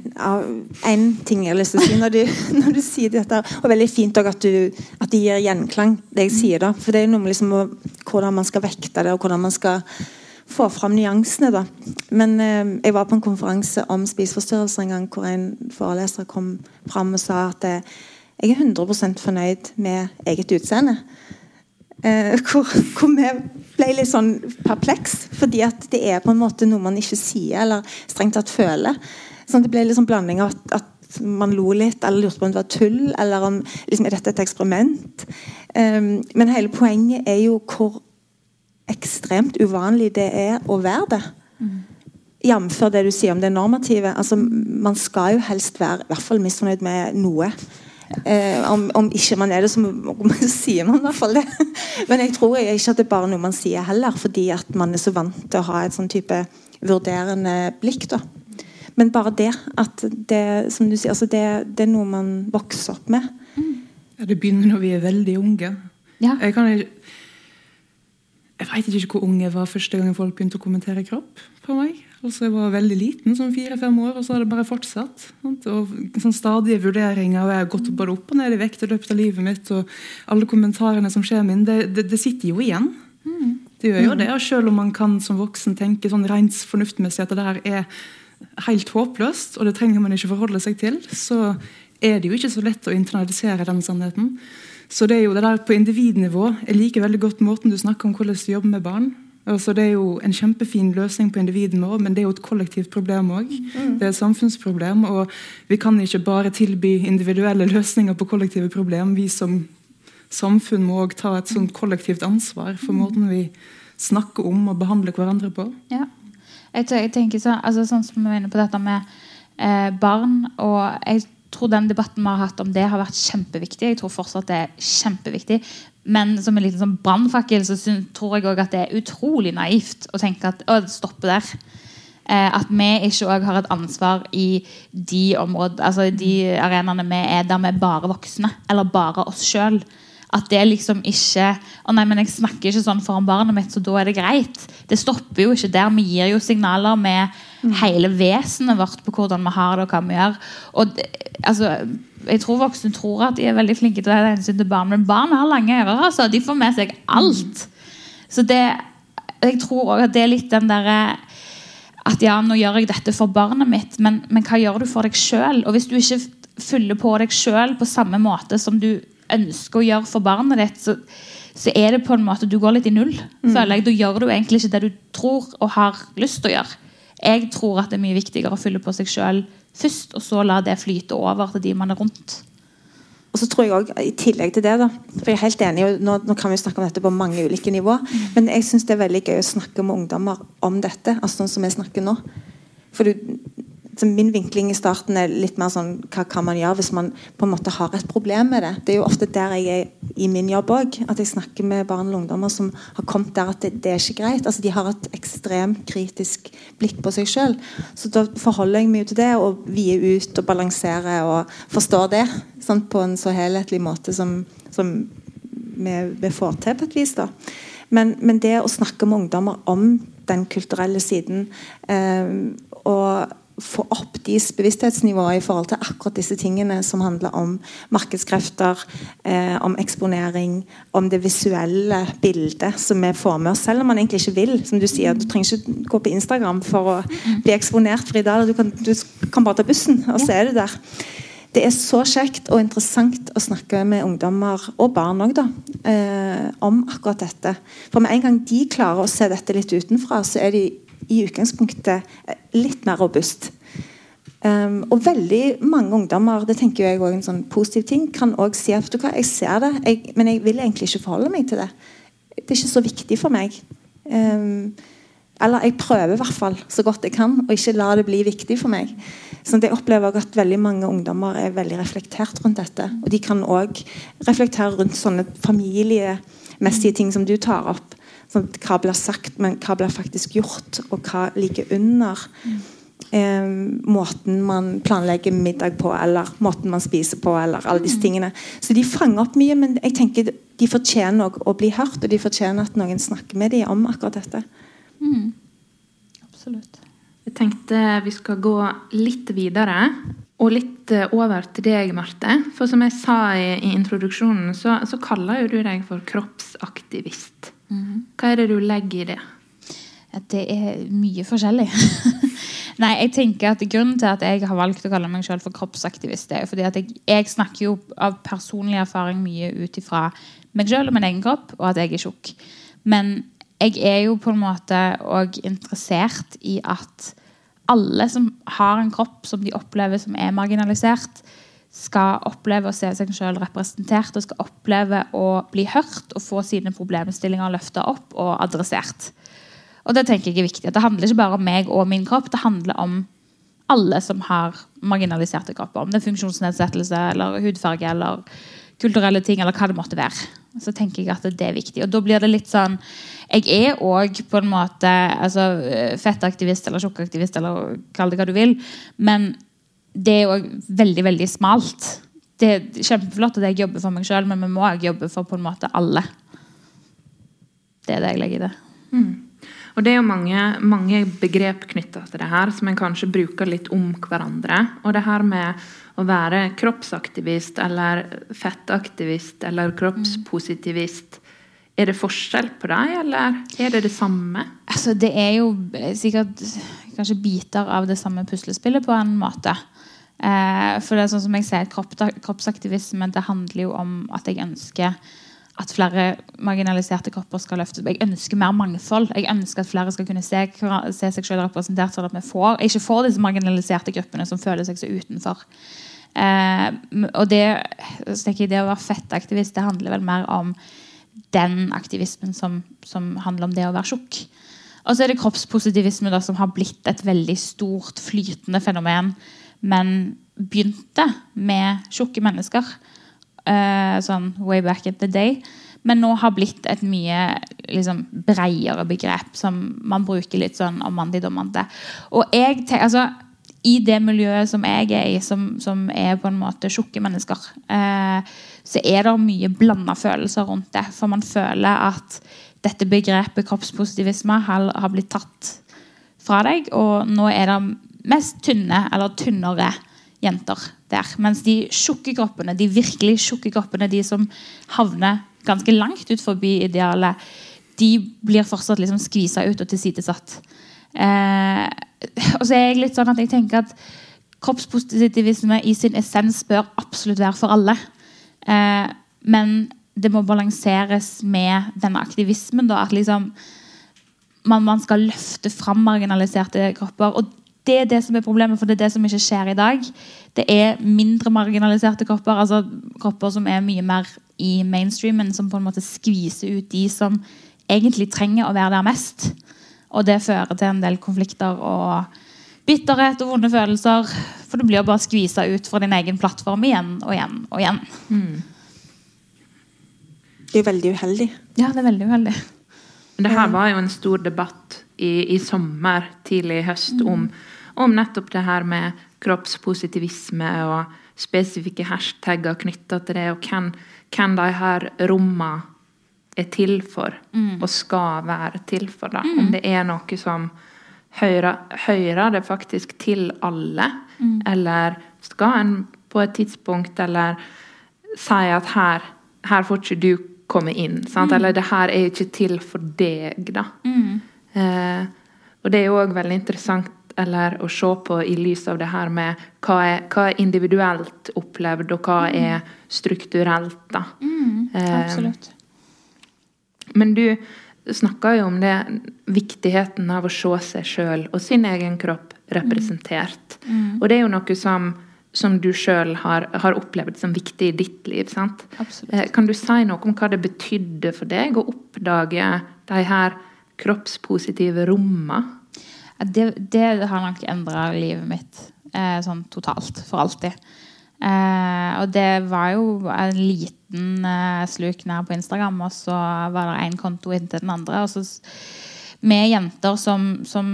én ting jeg har lyst til å si når du, når du sier dette. Og veldig fint at, du, at det gir gjenklang, det jeg sier. da, For det er noe med liksom, hvordan man skal vekte det, og hvordan man skal få fram nyansene. da. Men eh, jeg var på en konferanse om spiseforstyrrelser en gang hvor en foreleser kom fram og sa at eh, jeg er 100% fornøyd med eget utseende. Eh, hvor, hvor, vi ble litt sånn perpleks, fordi at det er på en måte noe man ikke sier eller strengt tatt føler. Sånn, det ble litt sånn blanding av at, at, man lo litt, eller lurte på om det var tull, eller om liksom, er dette et eksperiment. Um, men hele poenget er jo hvor ekstremt uvanlig det er å være det. Mm. Jf. det du sier om det normative. Altså, man skal jo helst være i hvert fall misfornøyd med noe. Eh, om, om, ikke man er det, så sier man i hvert fall det. Men jeg tror ikke at det er bare noe man sier heller, fordi at man er så vant til å ha et sånn type vurderende blikk. da. Men bare det at det, som du sier, altså det, det er noe man vokser opp med. Ja, det begynner når vi er veldig unge. Ja. Jeg kan jeg vet ikke hvor ung jeg var første gang folk begynte å kommentere kropp på meg. Altså Jeg var veldig liten, sånn fire-fem år, og så har det bare fortsatt. Sant? Og sånn Stadige vurderinger, og jeg har gått både opp og ned i vekt i løpet av livet mitt. Og alle kommentarene som skjer min, det, det, det sitter jo igjen. Mm. Det gjør jo det, og Selv om man kan som voksen tenke sånn rent fornuftmessig at det der er helt håpløst, og det trenger man ikke forholde seg til, så er det jo ikke så lett å internalisere den sannheten. Så det er jo det der på individnivå. Jeg liker veldig godt måten du snakker om hvordan du jobber med barn. Altså det er jo en kjempefin løsning på individnivå, men det er jo et kollektivt problem òg. Mm. Det er et samfunnsproblem, og vi kan ikke bare tilby individuelle løsninger på kollektive problem. Vi som samfunn må òg ta et sånt kollektivt ansvar for måten vi snakker om og behandler hverandre på. Ja. Jeg tenker så, altså Sånn som vi var inne på dette med eh, barn og jeg tror den debatten vi har hatt om det, har vært kjempeviktig. Jeg tror fortsatt det er kjempeviktig. Men som en liten sånn brannfakkel så tror jeg også at det er utrolig naivt å tenke at å, det stopper der. Eh, at vi ikke òg har et ansvar i de områdene, altså de arenaene vi er der vi er bare voksne, eller bare oss sjøl. At det liksom ikke Å nei, men jeg snakker ikke sånn foran barnet mitt, så da er det greit. Det stopper jo ikke der. Vi gir jo signaler med mm. hele vesenet vårt på hvordan vi har det og hva vi gjør. Og altså, jeg tror voksne tror at de er veldig flinke til å ta hensyn til barn, men barn har lange ører. altså, De får med seg alt. Så det, jeg tror også at det er litt den derre at ja, nå gjør jeg dette for barnet mitt, men, men hva gjør du for deg sjøl? Og hvis du ikke fyller på deg sjøl på samme måte som du ønsker å gjøre for barnet ditt, så, så, er det på en måte du går litt i null. Mm. føler jeg. Da gjør du egentlig ikke det du tror og har lyst til å gjøre. Jeg tror at det er mye viktigere å fylle på seg sjøl først, og så la det flyte over til de man er rundt. Og så tror jeg også, I tillegg til det, da, for jeg er helt enig, nå, nå kan vi snakke om dette på mange ulike nivå, mm. men jeg syns det er veldig gøy å snakke med ungdommer om dette. altså sånn som jeg snakker nå. For du, Min vinkling i starten er litt mer sånn hva kan man gjøre hvis man på en måte har et problem med det. Det er jo ofte der jeg er i min jobb òg. At jeg snakker med barn og ungdommer som har kommet der at det, det er ikke greit. Altså De har et ekstremt kritisk blikk på seg sjøl. Så da forholder jeg meg til det og vier ut og balanserer og forstår det sant, på en så helhetlig måte som, som vi, vi, får til på et vis. da. Men, men, det å snakke med ungdommer om den kulturelle siden eh, og få opp deres bevissthetsnivå i forhold til akkurat disse tingene som handler om markedskrefter, eh, om eksponering, om det visuelle bildet som vi får med oss, selv om man egentlig ikke vil. som Du sier, du trenger ikke gå på Instagram for å bli eksponert for i dag. Du kan, du kan bare ta bussen, og så er du der. Det er så kjekt og interessant å snakke med ungdommer, og barn òg, eh, om akkurat dette. For med en gang de klarer å se dette litt utenfra, så er de i utgangspunktet litt mer robust. Um, og veldig mange ungdommer det tenker jeg også en sånn positiv ting, kan også si at hva, jeg ser det, jeg, men jeg vil egentlig ikke forholde meg til det. Det er ikke så viktig for meg. Um, eller jeg prøver i hvert fall så godt jeg kan, og ikke la det bli viktig for meg. Så jeg opplever at veldig mange ungdommer er veldig reflektert rundt dette. Og de kan òg reflektere rundt sånne familiemessige ting som du tar opp. Sånn, hva blir sagt, men hva blir faktisk gjort, og hva ligger under eh, måten man planlegger middag på, eller måten man spiser på, eller alle disse mm. tingene. Så de fanger opp mye, men jeg tenker de fortjener å bli hørt, og de fortjener at noen snakker med dem om akkurat dette. Mm. Absolutt. Jeg tenkte vi skal gå litt videre, og litt eh, over til deg, Marte. For som jeg sa i, i introduksjonen, så, så, kaller jo du deg for kroppsaktivist. Mm. Hva er det du legger i det? Det er mye forskjellig. Nei, jeg tenker at Grunnen til at jeg har valgt å kalle meg selv for kroppsaktivist, er fordi at jeg, jeg snakker jo av personlig erfaring mye ut ifra meg selv og min egen kropp, og at jeg er tjukk. Men jeg er jo på en måte òg interessert i at alle som har en kropp som de opplever som er marginalisert, skal oppleve å se seg selv representert og skal oppleve å bli hørt og få sine problemstillinger løfta opp og adressert. Og Det tenker jeg er viktig. Det handler ikke bare om meg og min kropp. Det handler om alle som har marginaliserte kropper. Om det er funksjonsnedsettelse eller hudfarge eller kulturelle ting, eller hva det måtte være. Så tenker jeg at det er viktig. Og da blir det litt sånn Jeg er òg på en måte altså, fettaktivist eller tjukkaktivist, eller kall det hva du vil. Men det er òg veldig, veldig smalt. Det er kjempeflott at jeg jobber for meg sjøl, men vi må òg jobbe for på en måte alle. Det er det jeg legger i det. Mm. Og Det er jo mange, mange begrep knytta til det her som en kanskje bruker litt om hverandre. Og det her med å være kroppsaktivist eller fettaktivist eller kroppspositivist. Er det forskjell på dem, eller er det det samme? Altså, det er jo sikkert kanskje biter av det samme puslespillet på en måte. Eh, for det er sånn som jeg sier, Kroppsaktivisme det handler jo om at jeg ønsker at flere marginaliserte kropper skal løftes. Jeg ønsker mer mangfold. Jeg ønsker at flere skal kunne se, se seg selv representert, sånn at vi får, ikke får disse marginaliserte gruppene som føler seg så utenfor. Eh, og det, det å være fettaktivist det handler vel mer om den aktivismen som, som handler om det å være tjukk. Og så er det kroppspositivisme da, som har blitt et veldig stort, flytende fenomen. Men begynte med tjukke mennesker. Uh, sånn way back in the day. Men nå har blitt et mye liksom, bredere begrep som man bruker litt sånn om mandigdommende. Og jeg, altså, i det miljøet som jeg er i, som, som er på en måte tjukke mennesker, uh, så er det mye blanda følelser rundt det. For man føler at dette begrepet kroppspositivisme har, har, blitt tatt fra deg. Og nå er det mest tynne eller tynnere jenter der. Mens de tjukke kroppene, de virkelig tjukke kroppene, de som havner ganske langt ut forbi idealet, de blir fortsatt liksom skvisa ut og tilsidesatt. Eh, og så er jeg litt sånn at jeg tenker at kroppspositivisme i sin essens bør absolutt være for alle. Eh, men det må balanseres med denne aktivismen. Da, at liksom man, man, skal løfte fram marginaliserte kropper. Og det er det som er problemet, for det er det som ikke skjer i dag. Det er mindre marginaliserte kropper, altså kropper som er mye mer i mainstreamen, som på en måte skviser ut de som egentlig trenger å være der mest. Og det fører til en del konflikter og bitterhet og vonde følelser. For du blir bare skvisa ut fra din egen plattform igjen og igjen og igjen. Det er veldig uheldig. Ja, det er veldig uheldig. Det her var jo en stor debatt i, i sommer, tidlig i høst, om, om nettopp det her med kroppspositivisme og spesifikke hashtagger knytta til det, og hvem, hvem de her rommene er til for, og skal være til for. Da. Om det er noe som hører, hører det faktisk til alle, eller skal en på et tidspunkt eller si at her, her får ikke du komme inn. Sant? Eller det her er ikke til for deg, da. Eh, og det er jo òg veldig interessant eller å se på i lys av det her med hva er, hva er individuelt opplevd, og hva er strukturelt, da. Eh, Absolutt. men du snakka jo om det, viktigheten av å se seg sjøl og sin egen kropp representert. Og det er jo noe som, som du sjøl har, har opplevd som viktig i ditt liv. sant? Absolutt. Eh, Kan du si noe om hva det betydde for deg å oppdage de her kroppspositive rommene? Det, det har nok endra livet mitt eh, sånn totalt. For alltid. Eh, og det var jo en liten sluk ned på Instagram, og så var det én konto inntil den andre. Og så med jenter som, som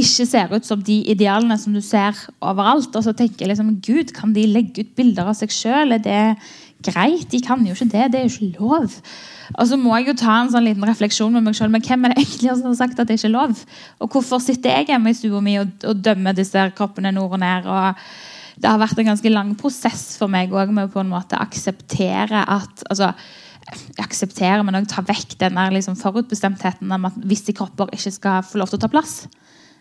ikke ser ut som de idealene som du ser overalt. Og så tenker jeg liksom Gud, kan de legge ut bilder av seg sjøl? Er det greit? De kan jo ikke det. Det er jo ikke lov. Og så må jeg jo ta en sånn liten refleksjon med meg sjøl. Men hvem er det egentlig som har sagt at det ikke er lov? Og hvorfor sitter jeg hjemme i stua mi og, og dømmer disse kroppene nord og ned? og det har vært en ganske lang prosess for meg også, med å på en måte akseptere at altså, akseptere, men også ta vekk den der liksom forutbestemtheten om at visse kropper ikke skal få lov til å ta plass.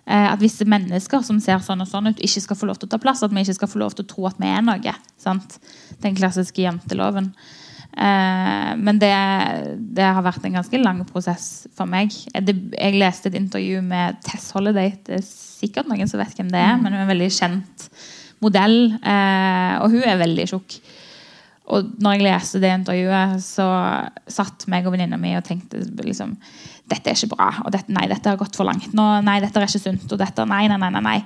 Eh, at visse mennesker som ser sånn og sånn ut, ikke skal få lov til å ta plass. At vi ikke skal få lov til å tro at vi er noe. Sant? Den klassiske janteloven. Eh, men det, det har vært en ganske lang prosess for meg. Eh, jeg leste et intervju med Tess Holiday. Det er sikkert noen som vet hvem det er, men hun er en veldig kjent modell. Eh, og hun er veldig tjukk. Og når jeg leste det intervjuet, så satt meg og venninna mi og tenkte liksom Dette er ikke bra. og dette, Nei, dette har gått for langt. Nå, nei, dette er ikke sunt. og dette, Nei, nei, nei. nei.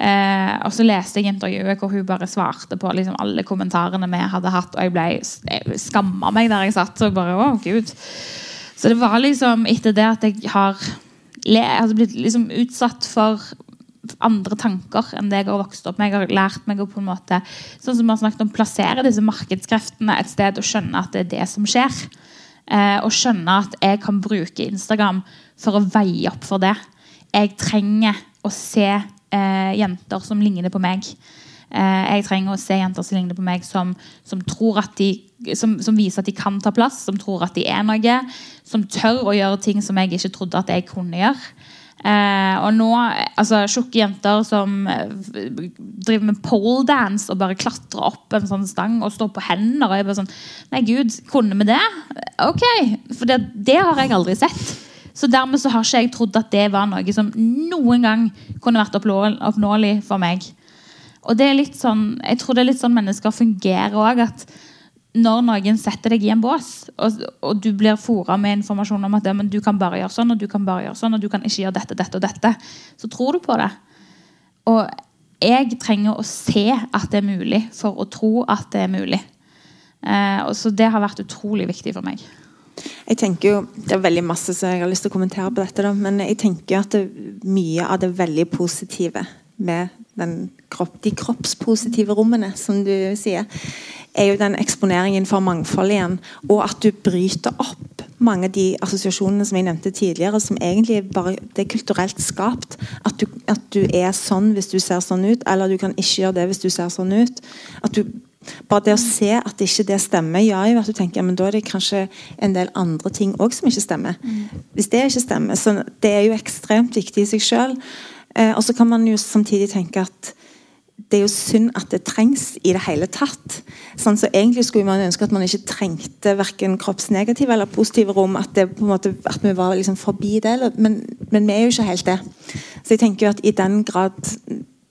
Eh, og så leste jeg intervjuet hvor hun bare svarte på liksom alle kommentarene vi hadde hatt, og jeg ble jeg skamma meg der jeg satt. og bare, å Gud. Så det var liksom etter det at jeg har le, altså blitt liksom utsatt for andre tanker enn det jeg har vokst opp med. Jeg har lært meg å på en måte sånn som har snakket om, plassere disse markedskreftene et sted og skjønne at det er det som skjer. Eh, og skjønne at jeg kan bruke Instagram for å veie opp for det. Jeg trenger å se eh, jenter som ligner på meg. Eh, jeg trenger å se jenter som ligner på meg, som, som, de, som, som viser at de kan ta plass, som tror at de er noe, som tør å gjøre ting som jeg ikke trodde at jeg kunne gjøre. Eh, og nå, altså Tjukke jenter som eh, driver med pole dance og bare klatrer opp en sånn stang og står på hender. og jeg bare sånn, Nei, gud, kunne vi det? Ok, For det, det har jeg aldri sett. Så dermed så har ikke jeg trodd at det var noe som noen gang kunne vært oppnåelig for meg. Og det er litt sånn, Jeg tror det er litt sånn mennesker fungerer òg. At når noen setter deg i en bås, og, og du blir fora med informasjon om at men du kan bare gjøre sånn, og du kan bare gjøre sånn, og du kan ikke gjøre dette, dette og dette, så tror du på det. Og jeg trenger å se at det er mulig, for å tro at det er mulig. Eh, og så det har vært utrolig viktig for meg. Jeg tenker jo, Det er veldig masse så jeg har lyst til å kommentere på dette, da, men jeg tenker at det, mye av det veldig positive med den kropp, de kroppspositive rommene, som du sier, er jo den eksponeringen for mangfold igjen. Og at du bryter opp mange av de assosiasjonene som jeg nevnte tidligere, som egentlig bare det er kulturelt skapt. At du, at du er sånn hvis du ser sånn ut, eller du kan ikke gjøre det hvis du ser sånn ut. At du bare det å se at ikke det stemmer, gjør jo at du tenker men da er det kanskje en del andre ting òg som ikke stemmer. Hvis det ikke stemmer. Så det er jo ekstremt viktig i seg sjøl. Eh, og så kan man jo samtidig tenke at det er jo synd at det trengs i det hele tatt. Sånn, så Egentlig skulle man ønske at man ikke trengte verken kroppsnegative eller positive rom. At, det, måte, at vi var liksom forbi det. Men, men vi er jo ikke helt det. Så jeg tenker jo at i den grad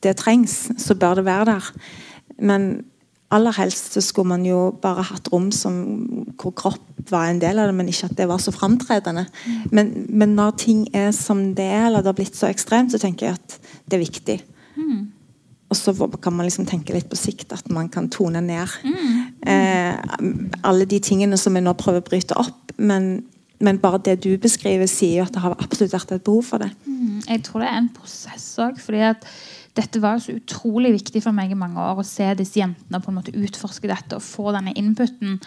det trengs, så bør det være der. Men aller helst så skulle man jo bare hatt rom som, hvor kropp var en del av det, men ikke at det var så framtredende. Men, men når ting er som det er, eller det har blitt så ekstremt, så tenker jeg at det er viktig og så kan man liksom tenke litt på sikt at man kan tone ned eh, alle de tingene som vi nå prøver å bryte opp. Men, men bare det du beskriver, sier jo at det har absolutt vært et behov for det. Mm, jeg tror det er en prosess òg. dette var så utrolig viktig for meg i mange år å se disse jentene på en måte utforske dette og få denne inputen.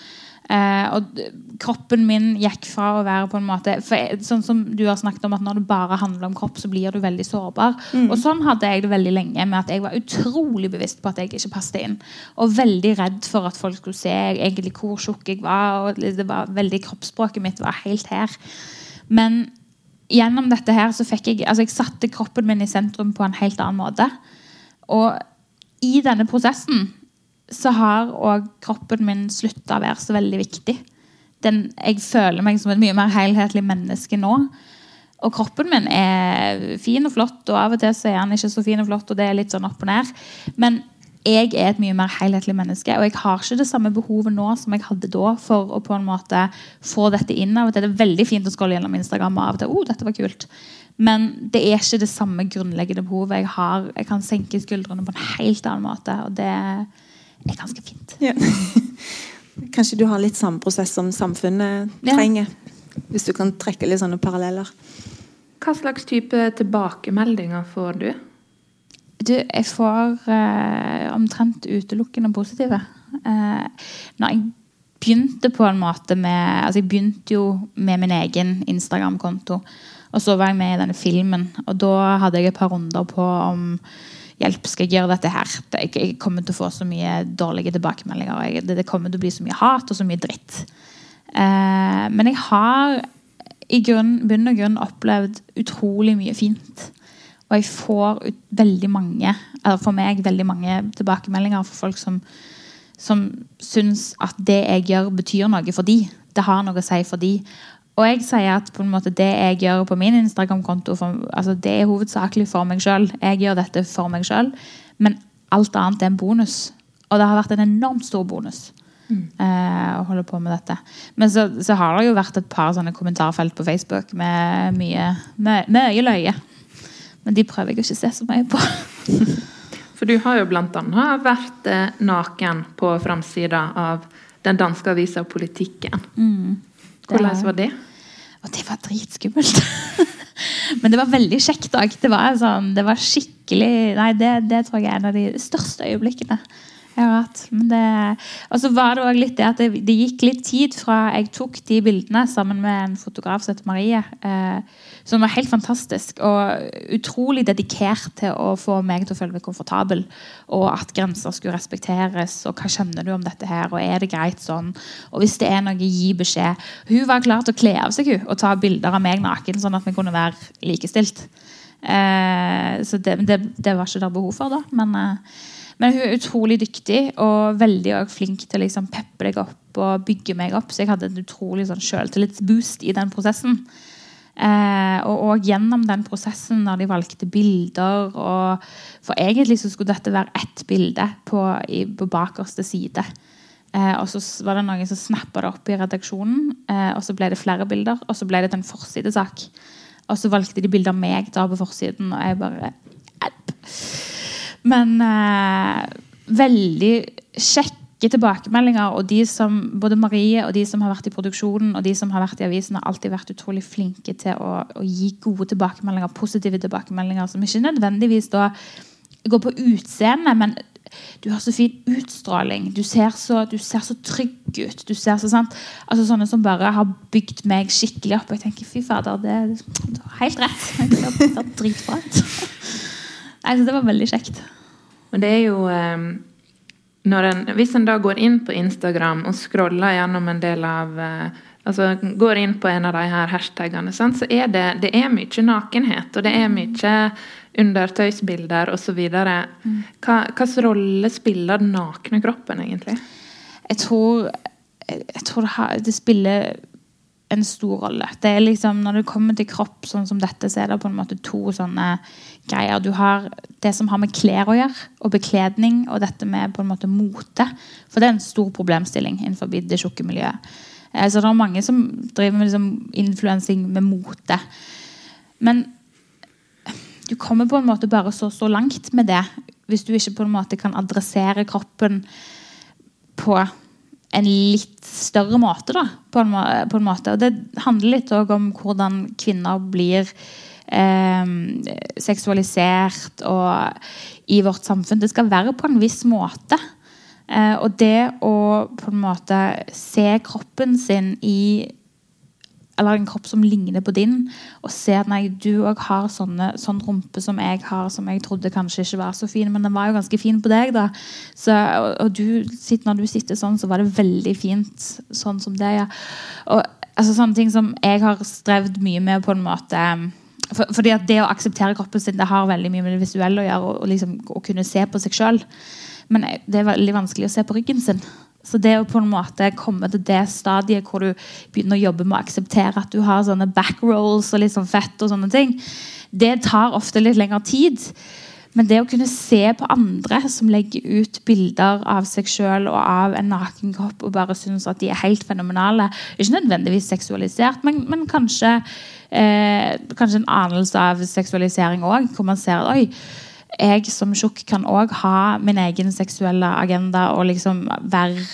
Eh, og kroppen min gikk fra å være på en måte for Sånn som du har snakket om at når det bare handler om kropp, så blir du veldig sårbar. Mm. Og sånn hadde jeg det veldig lenge med at jeg var utrolig bevisst på at jeg ikke passet inn. Og veldig redd for at folk skulle se egentlig hvor tjukk jeg var. og det var veldig Kroppsspråket mitt var helt her. Men gjennom dette her så fikk jeg altså jeg satte kroppen min i sentrum på en helt annen måte. Og i denne prosessen så har òg kroppen min slutta å være så veldig viktig. Den, jeg føler meg som et mye mer helhetlig menneske nå. Og kroppen min er fin og flott, og av og til så er han ikke så fin og flott. og det er litt sånn opp og ned. Men jeg er et mye mer helhetlig menneske, og jeg har ikke det samme behovet nå som jeg hadde da for å på en måte få dette inn. av og til. Det er veldig fint å skrolle gjennom Instagram og av og til oh, dette var kult. Men det er ikke det samme grunnleggende behovet jeg har. Jeg kan senke skuldrene på en helt annen måte, og det er ganske fint. Ja. Kanskje du har litt samme prosess som samfunnet trenger? Ja. Hvis du kan trekke litt sånne paralleller. Hva slags type tilbakemeldinger får du? Du, jeg får eh, omtrent utelukkende positive. Eh, når jeg begynte på en måte med altså Jeg begynte jo med min egen Instagram-konto. Og så var jeg med i denne filmen. Og da hadde jeg et par runder på om hjelp, skal jeg gjøre dette her? Jeg, kommer til å få så mye dårlige tilbakemeldinger. Jeg, det, kommer til å bli så mye hat og så mye dritt. Eh, men jeg har i grunn, bunn og grunn opplevd utrolig mye fint. Og jeg får ut veldig mange, eller for meg veldig mange tilbakemeldinger fra folk som, som syns at det jeg gjør, betyr noe for de. Det har noe å si for de. Og jeg sier at på en måte det jeg gjør på min Instagram-konto, altså det er hovedsakelig for meg sjøl. Jeg gjør dette for meg sjøl, men alt annet er en bonus. Og det har vært en enormt stor bonus mm. eh, å holde på med dette. Men så, så, har det jo vært et par sånne kommentarfelt på Facebook med mye, mye, mye løye. Men de prøver jeg ikke å se så mye på. For du har jo bl.a. vært eh, naken på framsida av den danske avisa Politikken. Mm. Hvordan var det? Og det var dritskummelt. Men det var veldig kjekt òg. Det, sånn, det, var skikkelig Nei, det, det, tror jeg er en av de største øyeblikkene jeg vet, men Det, og så var det også litt det at det, det, gikk litt tid fra jeg tok de bildene sammen med en fotograf som heter Marie. Eh, som var helt fantastisk og utrolig dedikert til å få meg til å føle meg komfortabel. Og at grenser skulle respekteres. Og hva kjenner du om dette her, og er det greit sånn? Og hvis det er noe, gi beskjed. Hun var klar til å kle av seg hun, og ta bilder av meg naken, sånn at vi kunne være likestilt. Eh, så det, det, det, var ikke der behov for, da. Men eh, men hun er utrolig dyktig og veldig flink til å liksom peppe deg opp og bygge meg opp. Så jeg hadde en utrolig sånn selvtillitsboost i den prosessen. Eh, og, og, gjennom den prosessen, når de valgte bilder og, For egentlig så skulle dette være ett bilde på, i, på bakerste side. Eh, og så var det noen som snappa det opp i redaksjonen, eh, og så ble det flere bilder. Og så ble det en forsidesak. Og så valgte de bilder av meg da på forsiden, og jeg bare App. Men eh, veldig kjekke tilbakemeldinger. Og de som, både Marie og de som har vært i produksjonen og de som har vært i avisen, har alltid vært utrolig flinke til å, å gi gode tilbakemeldinger, positive tilbakemeldinger, som ikke nødvendigvis da går på utseendet, men du har så fin utstråling. Du ser så, du ser så trygg ut. Du ser så sant altså Sånne som bare har bygd meg skikkelig opp. Og jeg tenker fy fader, det, det er helt rett. Det er dritbra. Jeg syns det var veldig kjekt. Og det er jo um, en, Hvis en da går inn på Instagram og scroller gjennom en del av uh, altså Går inn på en av de her hashtagene, sant, så er det, det er mye nakenhet. Og det er mye undertøysbilder osv. Mm. Hva slags rolle spiller den nakne kroppen, egentlig? Jeg tror, jeg tror det, har, det spiller en stor rolle. Det er liksom, Når det kommer til kropp sånn som dette, så er det på en måte to sånne greier. Du har det som har med klær å gjøre, og bekledning, og dette med på en måte mote. For det er en stor problemstilling innenfor det tjukke miljøet. Eh, så det er mange som driver med liksom influensing med mote. Men du kommer på en måte bare så, så langt med det hvis du ikke på en måte kan adressere kroppen på en litt større måte. Da, på en, på en måte. Og det handler litt om hvordan kvinner blir eh, seksualisert og i vårt samfunn. Det skal være på en viss måte. Eh, og det å på en måte se kroppen sin i eller en kropp som ligner på din, og se at nei, du òg har sånne, sånn rumpe som jeg har, som jeg trodde kanskje ikke var så fin, men den var jo ganske fin på deg. da. Så, og, du, når du sitter sånn, så var det veldig fint sånn som det. ja. Og altså, Sånne ting som jeg har strevd mye med på en måte for, fordi at Det å akseptere kroppen sin det har veldig mye med det visuelle å gjøre. Og, liksom, kunne se på seg sjøl. Men det er veldig vanskelig å se på ryggen sin. Så det å på en måte komme til det stadiet hvor du begynner å jobbe med å akseptere at du har sånne backrolls og litt sånn fett, og sånne ting, det tar ofte litt lengre tid. Men det å kunne se på andre som legger ut bilder av seg sjøl og av en nakenkropp og bare synes at de er helt fenomenale Ikke nødvendigvis seksualisert, men, men kanskje, eh, kanskje en anelse av seksualisering òg. Hvor man ser at oi, jeg som tjukk kan òg ha min egen seksuelle agenda og liksom være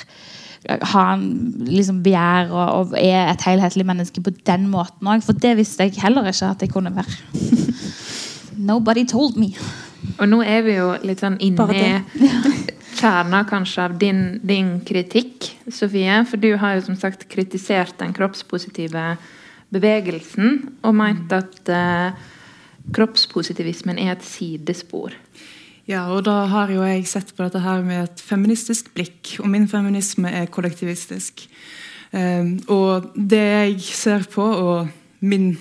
ha en liksom begjær og, og, er et helhetlig menneske på den måten òg. For det visste jeg heller ikke at jeg kunne være. Nobody told me. Og nå er vi jo litt sånn inne i kjerna kanskje av din, din, kritikk, Sofie. For du har jo som sagt kritisert den kroppspositive bevegelsen og meint at uh, kroppspositivismen er et sidespor. Ja, og da har jo jeg sett på dette her med et feministisk blikk. Og min feminisme er kollektivistisk. Um, og det jeg ser på, og min,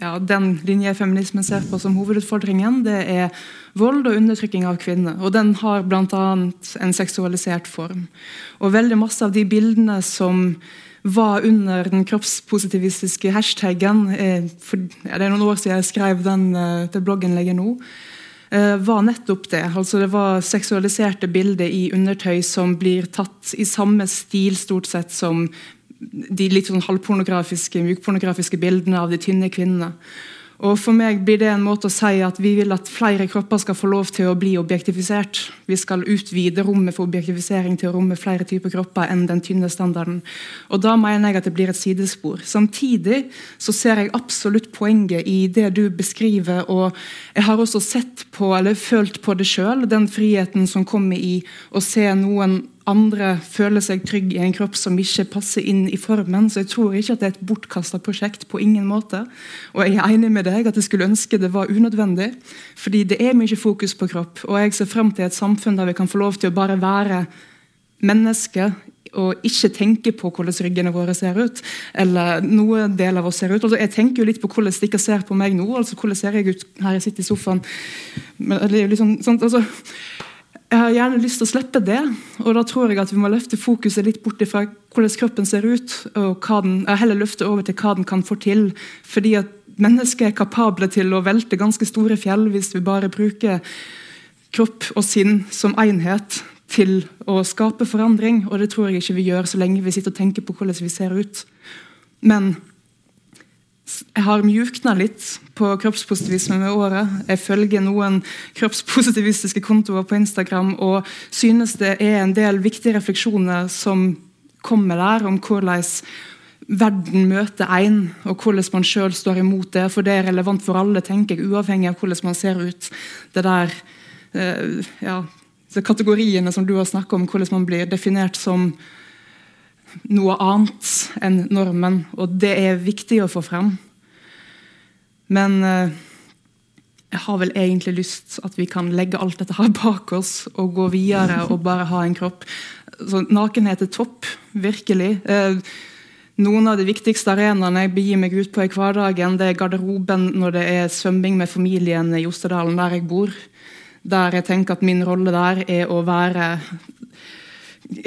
ja, den linje feminismen ser på som hovedutfordringen, det er vold og undertrykking av kvinner. Og den har bl.a. en seksualisert form. Og veldig masse av de bildene som var under den kroppspositivistiske hashtaggen eh, for, ja, Det er noen år siden jeg skrev den eh, til blogginnlegget nå. Eh, var nettopp det. Altså Det var seksualiserte bilder i undertøy som blir tatt i samme stil stort sett som de litt sånn halvpornografiske, mjukpornografiske bildene av de tynne kvinnene. Og For meg blir det en måte å si at vi vil at flere kropper skal få lov til å bli objektifisert. Vi skal utvide rommet for objektifisering til å romme flere typer kropper enn den tynne standarden. Og Da mener jeg at det blir et sidespor. Samtidig så ser jeg absolutt poenget i det du beskriver. og Jeg har også sett på, eller følt på det sjøl, den friheten som kommer i å se noen andre føler seg trygg i en kropp som ikke passer inn i formen. Så jeg tror ikke at det er et bortkasta prosjekt. på ingen måte. Og jeg er enig med deg at jeg skulle ønske det var unødvendig. Fordi det er mye fokus på kropp. Og jeg ser frem til et samfunn der vi kan få lov til å bare være mennesker og ikke tenke på hvordan ryggene våre ser ut. Eller noe del av oss ser ut. Altså, jeg tenker jo litt på hvordan dere ser på meg nå. altså Hvordan ser jeg ut her jeg sitter i sofaen? Men, liksom, sånn, altså, jeg har gjerne lyst til å slippe det. Og da tror jeg at vi må løfte fokuset litt bort fra hvordan kroppen ser ut, og den, heller løfte over til hva den kan få til. Fordi at mennesker er kapable til å velte ganske store fjell hvis vi bare bruker kropp og sinn som enhet til å skape forandring. Og det tror jeg ikke vi gjør så lenge vi sitter og tenker på hvordan vi ser ut. Men jeg har mjukna litt på kroppspositivisme med året. Jeg følger noen kroppspositivistiske kontoer på Instagram og synes det er en del viktige refleksjoner som kommer der, om hvordan verden møter en, og hvordan man sjøl står imot det. For det er relevant for alle, tenker jeg, uavhengig av hvordan man ser ut. Det der, eh, ja, de kategoriene som du har snakket om, hvordan man blir definert som noe annet enn normen, og det er viktig å få frem. Men eh, jeg har vel egentlig lyst at vi kan legge alt dette her bak oss og gå videre og bare ha en kropp. Så nakenhet er topp, virkelig. Eh, noen av de viktigste arenaene jeg begir meg ut på i hverdagen, det er garderoben når det er svømming med familien i Jostedalen, der jeg bor. Der jeg tenker at min rolle der er å være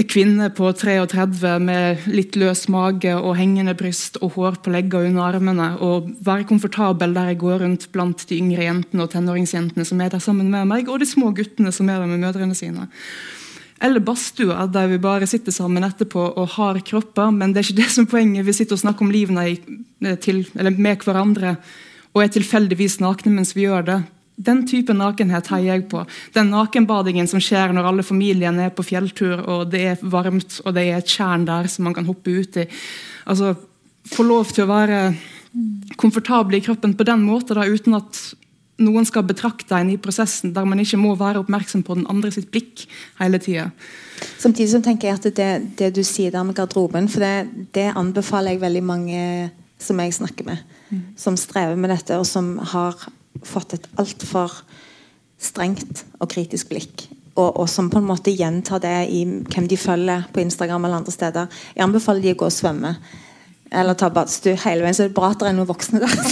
kvinne på 33 med litt løs mage og hengende bryst og hår på leggene under armene. Og være komfortabel der jeg går rundt blant de yngre jentene og tenåringsjentene som er der sammen med meg, og de små guttene som er der med mødrene sine. Eller badstua, der vi bare sitter sammen etterpå og har kropper. Men det er ikke det som er poenget. Vi sitter og snakker om livene til, med hverandre og er tilfeldigvis nakne mens vi gjør det. Den type nakenhet heier jeg på. Den nakenbadingen som skjer når alle familiene er på fjelltur, og det er varmt og det er et tjern der som man kan hoppe ut i. Altså, Få lov til å være komfortabel i kroppen på den måten, da, uten at noen skal betrakte en i prosessen, der man ikke må være oppmerksom på den andre sitt blikk hele tida. Samtidig så tenker jeg at det, det du sier der med garderoben, for det, det anbefaler jeg veldig mange som jeg snakker med, mm. som strever med dette, og som har fått et altfor strengt og kritisk blikk. Og, og, som på en måte gjentar det i hvem de følger på Instagram eller andre steder. Jeg anbefaler de å gå og svømme. Eller ta badstue hele veien. Så det er bra at det er noen voksne der.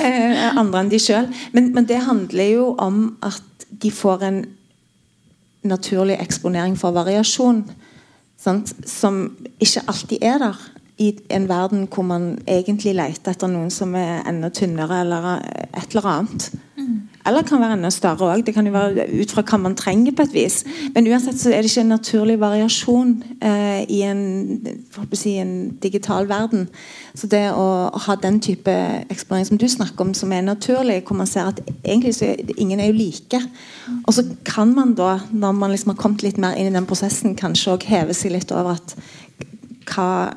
Eh, andre enn de sjøl. Men, men, det handler jo om at de får en naturlig eksponering for variasjon. Sant? Som ikke alltid er der i en verden hvor man egentlig leter etter noen som er enda tynnere, eller et eller annet. Mm. Eller kan være enda større òg. Det kan jo være ut fra hva man trenger. på et vis. Men uansett så er det ikke en naturlig variasjon eh, i en, si, en, digital verden. Så det å, ha den type eksponering som du snakker om, som er naturlig, hvor man ser at egentlig så er, ingen er jo like. Og så kan man da, når man liksom har kommet litt mer inn i den prosessen, kanskje òg heve seg litt over at hva,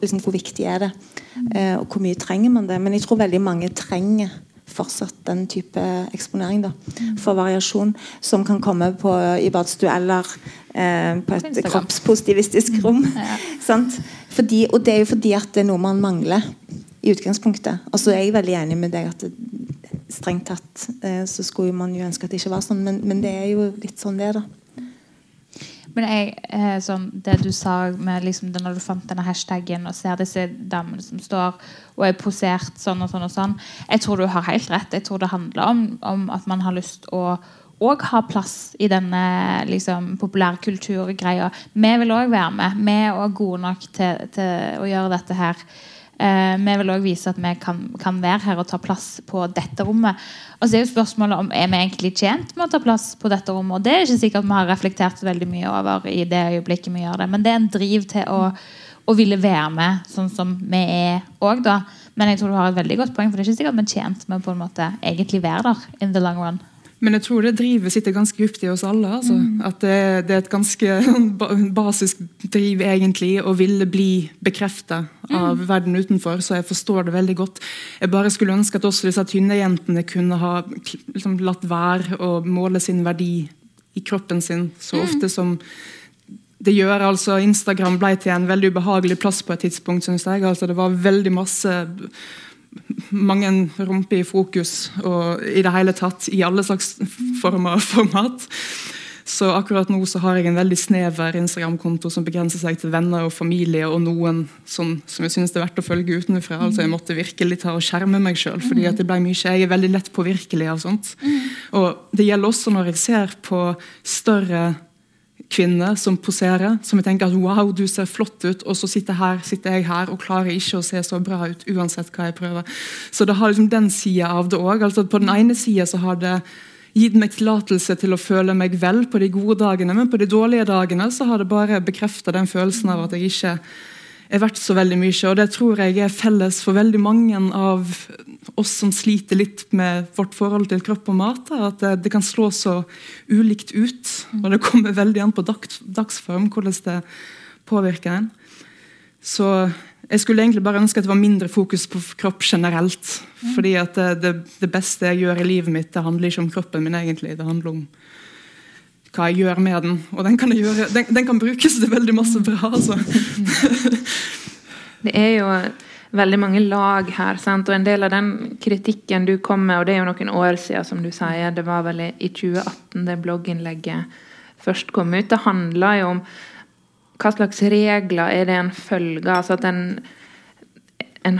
liksom, hvor viktig er det? Eh, og hvor mye trenger man det? Men jeg tror veldig mange trenger fortsatt den type eksponering da, for variasjon som kan komme på, i badstue eller eh, på et kroppspositivistisk rom. Ja. Fordi, og det er jo fordi at det er noe man mangler i utgangspunktet. Og så er jeg veldig enig med deg at det, strengt tatt eh, så skulle man jo ønske at det ikke var sånn, men, men det er jo litt sånn det er, da. Men jeg, sånn, det du sa med liksom, det, når du fant denne hashtagen og ser disse damene som står og er posert sånn og sånn og sånn Jeg tror du har helt rett. Jeg tror det handler om, om at man har lyst å òg ha plass i denne liksom, populærkulturgreia. Vi vil òg være med. Vi er gode nok til, til å gjøre dette her. Eh, vi vil òg vise at vi kan, kan, være her og ta plass på dette rommet. Og så er jo spørsmålet om er vi egentlig tjent med å ta plass på dette rommet. Og det er ikke sikkert vi har reflektert veldig mye over i det øyeblikket vi gjør det. Men det er en driv til å, å ville være med sånn som vi er òg, da. Men jeg tror du har et veldig godt poeng, for det er ikke sikkert vi er tjent med på en måte egentlig være der in the long run. Men jeg tror det drivet sitter ganske dypt i oss alle. Altså. Mm. At det, det, er et ganske basisk driv egentlig å ville bli bekrefta av mm. verden utenfor. Så jeg forstår det veldig godt. Jeg bare skulle ønske at også disse tynne jentene kunne ha liksom, latt være å måle sin verdi i kroppen sin så mm. ofte som det gjør altså Instagram ble til en veldig ubehagelig plass på et tidspunkt. Synes jeg. Altså, det var veldig masse mange rumper i fokus og i det hele tatt i alle slags former og format. Så akkurat nå så har jeg en veldig snever Instagram-konto som begrenser seg til venner og familie og noen som, som jeg synes det er verdt å følge utenfra. Altså Jeg måtte virkelig ta og skjerme meg sjøl, fordi at det ble mye. Jeg er veldig lett påvirkelig av sånt. Og det gjelder også når jeg ser på større kvinne som poserer, som jeg tenker at wow, du ser flott ut, og så sitter, her, sitter jeg her og klarer ikke å se så bra ut uansett hva jeg prøver. Så det har liksom den sida av det òg. Altså, på den ene sida har det gitt meg tillatelse til å føle meg vel på de gode dagene, men på de dårlige dagene så har det bare bekrefta den følelsen av at jeg ikke er verdt så veldig mye. Og det tror jeg er felles for veldig mange av oss som sliter litt med vårt forhold til kropp og mat. At det, det kan slå så ulikt ut. Og det kommer veldig an på dags, dagsform hvordan det påvirker en. Så jeg skulle egentlig bare ønske at det var mindre fokus på kropp generelt. fordi at det, det, det beste jeg gjør i livet mitt, det handler ikke om kroppen min. egentlig, Det handler om hva jeg gjør med den. Og den kan, gjøre, den, den kan brukes til veldig masse bra. Altså. det er jo veldig mange lag her. Sant? Og en del av den kritikken du kom med, og det er jo noen år siden, som du sier, det var vel i 2018 det blogginnlegget først kom ut, det handler jo om hva slags regler er det en følger. altså at en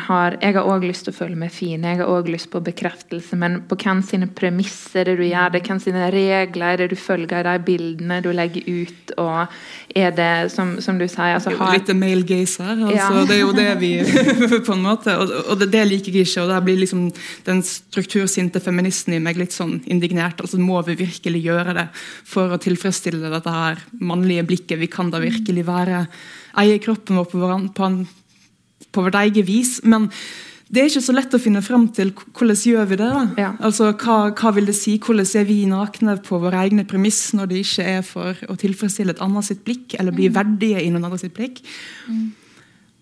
har Jeg har òg lyst til å føle meg fin, jeg har òg lyst på bekreftelse, men på hvem sine premisser er det du gjør det? Hvem sine regler er det du følger de bildene du legger ut? Og er det, som, som du sier altså, har... Litt male gaze her. Altså, ja. Det er jo det vi på en måte, Og, og det, det, liker jeg ikke. og Der blir liksom den struktursinte feministen i meg litt sånn indignert. altså Må vi virkelig gjøre det for å tilfredsstille dette her mannlige blikket? Vi kan da virkelig være eie kroppen vår på, på en på vårt eget vis. Men det er ikke så lett å finne fram til hvordan gjør vi det. Ja. Altså, hva, hva vil det si? Hvordan er vi nakne på våre egne premiss når det ikke er for å tilfredsstille et annet sitt blikk, eller bli verdige i noen andre sitt blikk?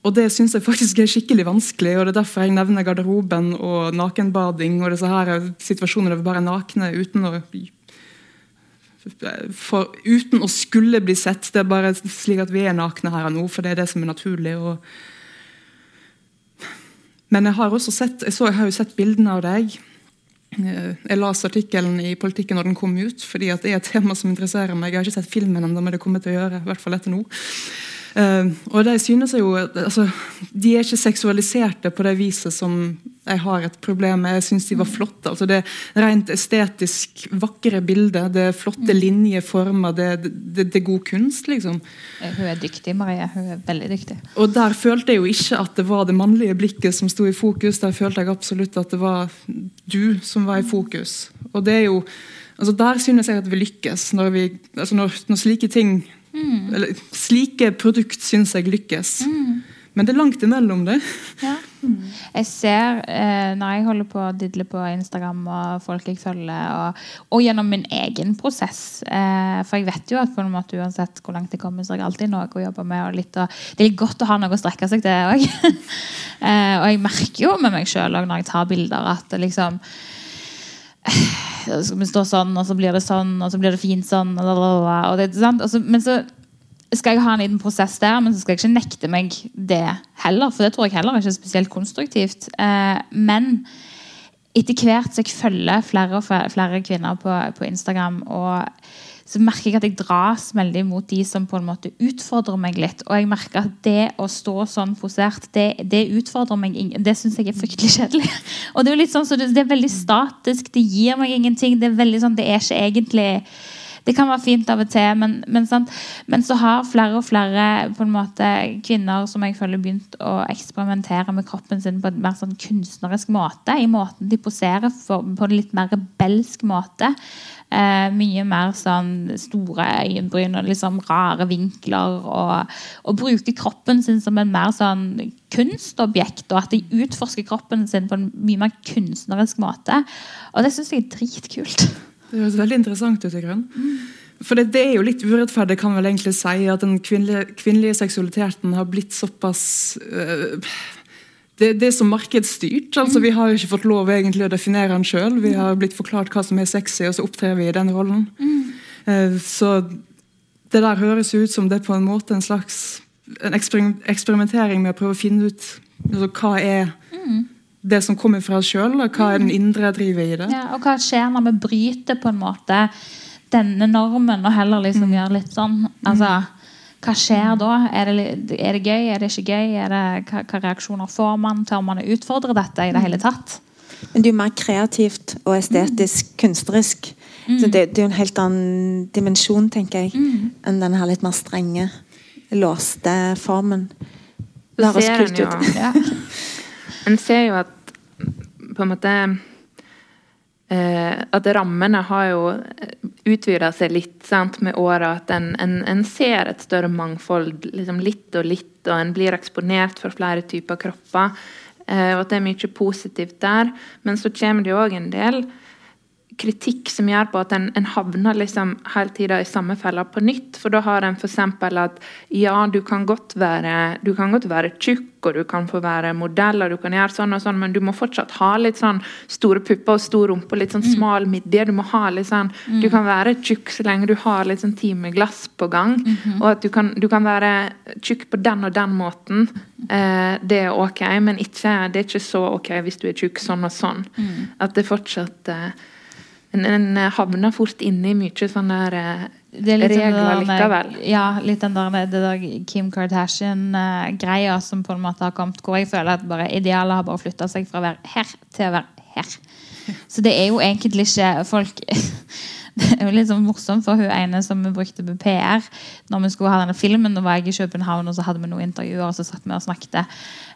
Og det syns jeg faktisk er skikkelig vanskelig, og det er derfor jeg nevner garderoben og nakenbading og disse her situasjoner der vi bare er nakne uten å for, uten å skulle bli sett. Det er bare slik at vi er nakne her og nå, for det er det som er naturlig. og men jeg har også sett, jeg, så, jeg har jo sett bildene av deg. Eh, Jeg leste artikkelen i Politikken når den kom ut, fordi det er et tema som interesserer meg. Jeg har ikke sett filmen ennå, men det kommer til å gjøre. i hvert fall etter nå. Eh, og de synes jeg jo altså, De er ikke seksualiserte på det viset som jeg har et problem med. Jeg syns de var flotte. altså Det er rent estetisk vakre bilder. Det er flotte linjeformer. Det, det, det er god kunst, liksom. Eh, Hun er dyktig, Marie. Hun er veldig dyktig. Og der følte jeg jo ikke at det var det mannlige blikket som sto i fokus. Der følte jeg absolutt at det var du som var i fokus. Og det er jo altså Der synes jeg at vi lykkes. Når, vi, altså når, når slike ting eller Slike produkt syns jeg lykkes. Men det er langt imellom det. Ja. Jeg ser eh, når jeg holder på å didle på Instagram og folk jeg følger, og, og gjennom min egen prosess eh, For jeg vet jo at på en måte uansett hvor langt jeg kommer, så er jeg alltid noe å jobbe med. Og litt, og det er litt godt å ha noe å strekke seg til òg. eh, og jeg merker jo med meg sjøl når jeg tar bilder, at det liksom så skal vi stå sånn, og så blir det sånn, og så blir det fint sånn. Og, det? Og så, men så skal jeg ha en liten prosess der, men så skal jeg ikke nekte meg det heller. For det tror jeg heller ikke er spesielt konstruktivt. Eh, men etter hvert så jeg følger flere og flere kvinner på, på Instagram, og så merker jeg at jeg dras veldig mot de som på en måte utfordrer meg litt. Og jeg merker at det å stå sånn posert, det, det utfordrer meg ingen- Det syns jeg er fryktelig kjedelig. Og det er jo litt sånn, så det, det er veldig statisk. Det gir meg ingenting. Det er veldig sånn, det er ikke egentlig det kan være fint av og til, men, men, men så har flere og flere på en måte kvinner som jeg føler begynt å eksperimentere med kroppen sin på en mer sånn kunstnerisk måte. I måten de poserer for, på en litt mer rebelsk måte. Eh, mye mer sånn store øyenbryn og liksom rare vinkler. Og, og bruker kroppen sin som en mer sånn kunstobjekt. Og at de utforsker kroppen sin på en mye mer kunstnerisk måte. Og det syns jeg er dritkult. Det høres veldig interessant ut. i grunn. For det, det er jo litt urettferdig, kan vel egentlig si, at den kvinnelige, kvinnelige seksualiteten har blitt såpass øh, det, det er så markedsstyrt. altså Vi har jo ikke fått lov egentlig å definere den sjøl. Vi har blitt forklart hva som er sexy, og så opptrer vi i den rollen. Eh, så det der høres jo ut som det er på en måte en slags en eksperimentering med å prøve å finne ut altså, hva er det som kommer fra oss sjøl, og hva er den indre drivet i det. Ja, og hva skjer når vi bryter på en måte denne normen og heller liksom gjør litt sånn? Altså, hva skjer da? Er det, er det gøy? Er det ikke gøy? Er det, hva, hva reaksjoner får man? Tør man å utfordre dette i det hele tatt? Men det er jo mer kreativt og estetisk kunstnerisk. Så det, det er jo en helt annen dimensjon, tenker jeg, enn den her litt mer strenge, låste formen. Det høres ser kult jo- ut. Ja. En ser jo at på en måte At rammene har jo utvida seg litt sant, med åra. At en, en, en ser et større mangfold liksom litt og litt, og en blir eksponert for flere typer kropper. Eh, og at det er mye positivt der. Men så kommer det òg en del kritikk som gjør på at en, en havner liksom hele tida i samme fella på nytt. For da har en f.eks. at ja, du kan godt være du kan godt være tjukk, og du kan få være modell, og du kan gjøre sånn og sånn, men du må fortsatt ha litt sånn store pupper og stor rumpe og litt sånn smal midje. Du må ha litt sånn Du kan være tjukk så lenge du har litt sånn timeglass på gang. Og at du kan, du kan være tjukk på den og den måten. Eh, det er ok, men ikke, det er ikke så ok hvis du er tjukk sånn og sånn. At det fortsatt eh, en, en havner fort inne i mye sånne der, eh, sånn regler der- likevel. Ja, litt den der, det der Kim Kardashian-greia som på en måte har kommet, hvor jeg føler at bare idealet har bare flytta seg fra å være her til å være her. Så det er jo egentlig ikke folk Det er jo litt sånn morsomt for hun ene som vi brukte på PR når vi skulle ha denne filmen. Da var jeg i København og så hadde vi noen intervjuer, og så satt vi og snakket.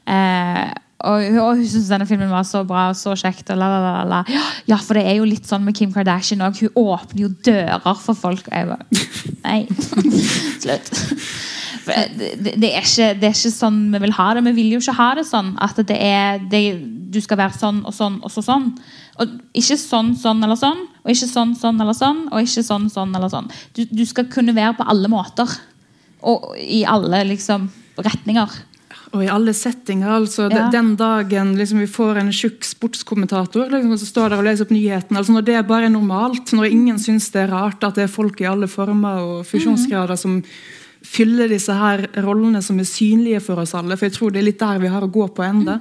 Eh, og, og hun syntes denne filmen var så bra og så kjekt. Og la, la, la, la. Ja, for det er jo litt sånn med Kim Kardashian òg. Hun åpner jo dører for folk. Og jeg bare Nei. Slutt. det, det, er ikke, det, er ikke, sånn vi vil ha det. Vi vil jo ikke ha det sånn at det er det, du skal være sånn og sånn og så sånn. Og ikke sånn, sånn eller sånn, og ikke sånn, sånn eller sånn, og ikke sånn, sånn eller sånn. Du, du skal kunne være på alle måter. Og i alle liksom, retninger. Og i alle settinger. altså ja. Den dagen liksom, vi får en tjukk sportskommentator liksom, som står der og leser opp nyhetene, altså når det bare er normalt, når ingen syns det er rart at det er folk i alle former og funksjonsgrader mm. som fyller disse her rollene som er synlige for oss alle. For jeg tror det er litt der vi har å gå på enda.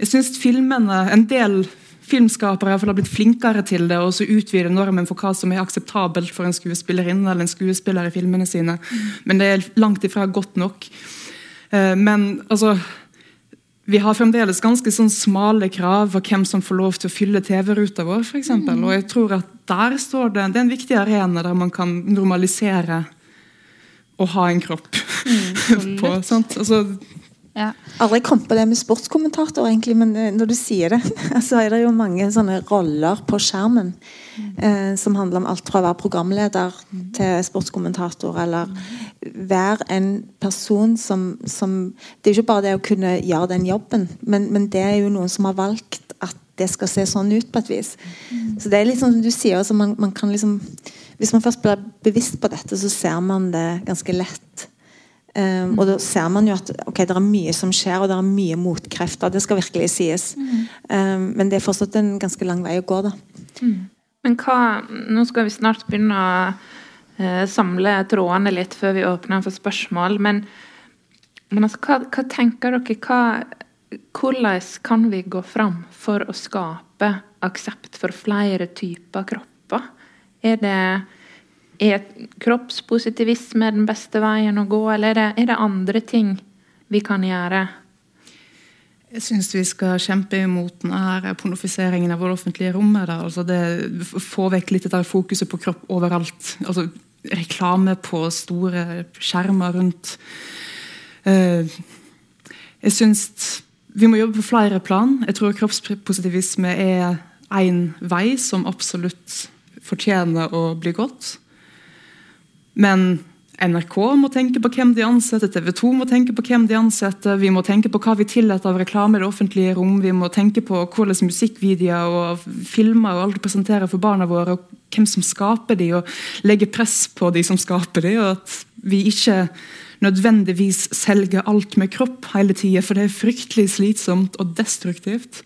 Jeg syns filmene, En del filmskapere har blitt flinkere til det og så utvide normen for hva som er akseptabelt for en skuespillerinne eller en skuespiller i filmene sine. Men det er langt ifra godt nok. Eh, men altså vi har fremdeles ganske sånn smale krav for hvem som får lov til å fylle TV-ruta vår. For eksempel. og jeg tror at der står det, Det er en viktig arena der man kan normalisere å ha en kropp. Mm, på, altså, Aldri kommet på det med sportskommentator, egentlig, men eh, når du sier det, så er det jo mange sånne roller på skjermen eh, som handler om alt fra å være programleder til sportskommentator, eller være en person som, som, Det er jo ikke bare det å kunne gjøre den jobben, men, men, det er jo noen som har valgt at det skal se sånn ut på et vis. Så det er litt sånn som du sier, altså man, man kan liksom Hvis man først blir bevisst på dette, så ser man det ganske lett. Um, og da ser man jo at ok, det er mye som skjer, og det er mye motkrefter. Det skal virkelig sies. Mm. Um, men det er fortsatt en ganske lang vei å gå, da. Mm. Men hva Nå skal vi snart begynne å uh, samle trådene litt før vi åpner for spørsmål. Men, men altså, hva, hva, tenker dere? Hva, hvordan kan vi gå fram for å skape aksept for flere typer kropper? Er det er kroppspositivisme den beste veien å gå, eller er det, er det andre ting vi kan gjøre? Jeg syns vi skal kjempe imot denne pornofiseringen av det offentlige rommet. Altså det, få vekk litt av fokuset på kropp overalt. Altså reklame på store skjermer rundt. Uh, jeg syns vi må jobbe på flere plan. Jeg tror kroppspositivisme er én vei som absolutt fortjener å bli gått. Men NRK må tenke på hvem de ansetter, TV 2 må tenke på hvem de ansetter, vi må tenke på hva vi tillater av reklame i det offentlige rom, vi må tenke på hvordan musikkvideoer og filmer og alt presenterer for barna våre, og hvem som skaper de, og legge press på de som skaper de, og at vi ikke nødvendigvis selger alt med kropp hele tida, for det er fryktelig slitsomt og destruktivt.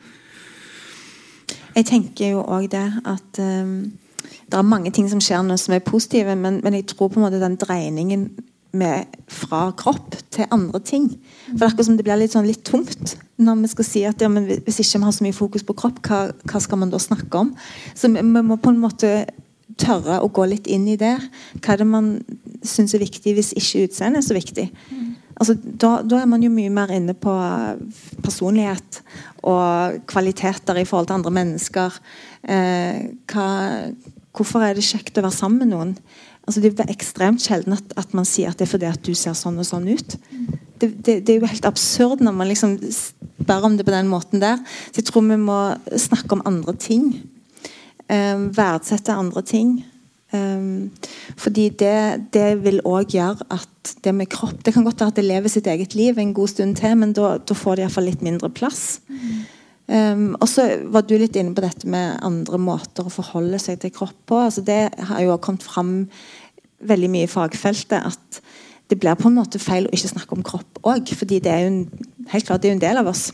Jeg tenker jo òg det at um det er mange ting som skjer nå som er positive, men, men jeg tror på en måte den dreiningen med, fra kropp til andre ting. For det er akkurat som det blir litt, sånn, litt tomt når vi skal si at ja, hvis ikke vi har så mye fokus på kropp, hva, hva skal man da snakke om? Så vi, vi, må på en måte tørre å gå litt inn i det. Hva er det man syns er viktig hvis ikke utseendet er så viktig? Altså, da, da, er man jo mye mer inne på personlighet og kvaliteter i forhold til andre mennesker. Eh, hva, Hvorfor er det kjekt å være sammen med noen? Altså, det er ekstremt sjelden at, at, man sier at det er fordi at du ser sånn og sånn ut. Det, det, det er jo helt absurd når man liksom spør om det på den måten der. Så jeg tror vi må snakke om andre ting. Eh, verdsette andre ting. Um, fordi det, det vil òg gjøre at det med kropp Det kan godt være at det lever sitt eget liv en god stund til, men da, da får det iallfall litt mindre plass. Mm. Um, og så var du litt inne på dette med andre måter å forholde seg til kropp på. Altså det har jo kommet fram veldig mye i fagfeltet at det blir på en måte feil å ikke snakke om kropp òg. fordi det er jo en, helt klart det er jo en del av oss.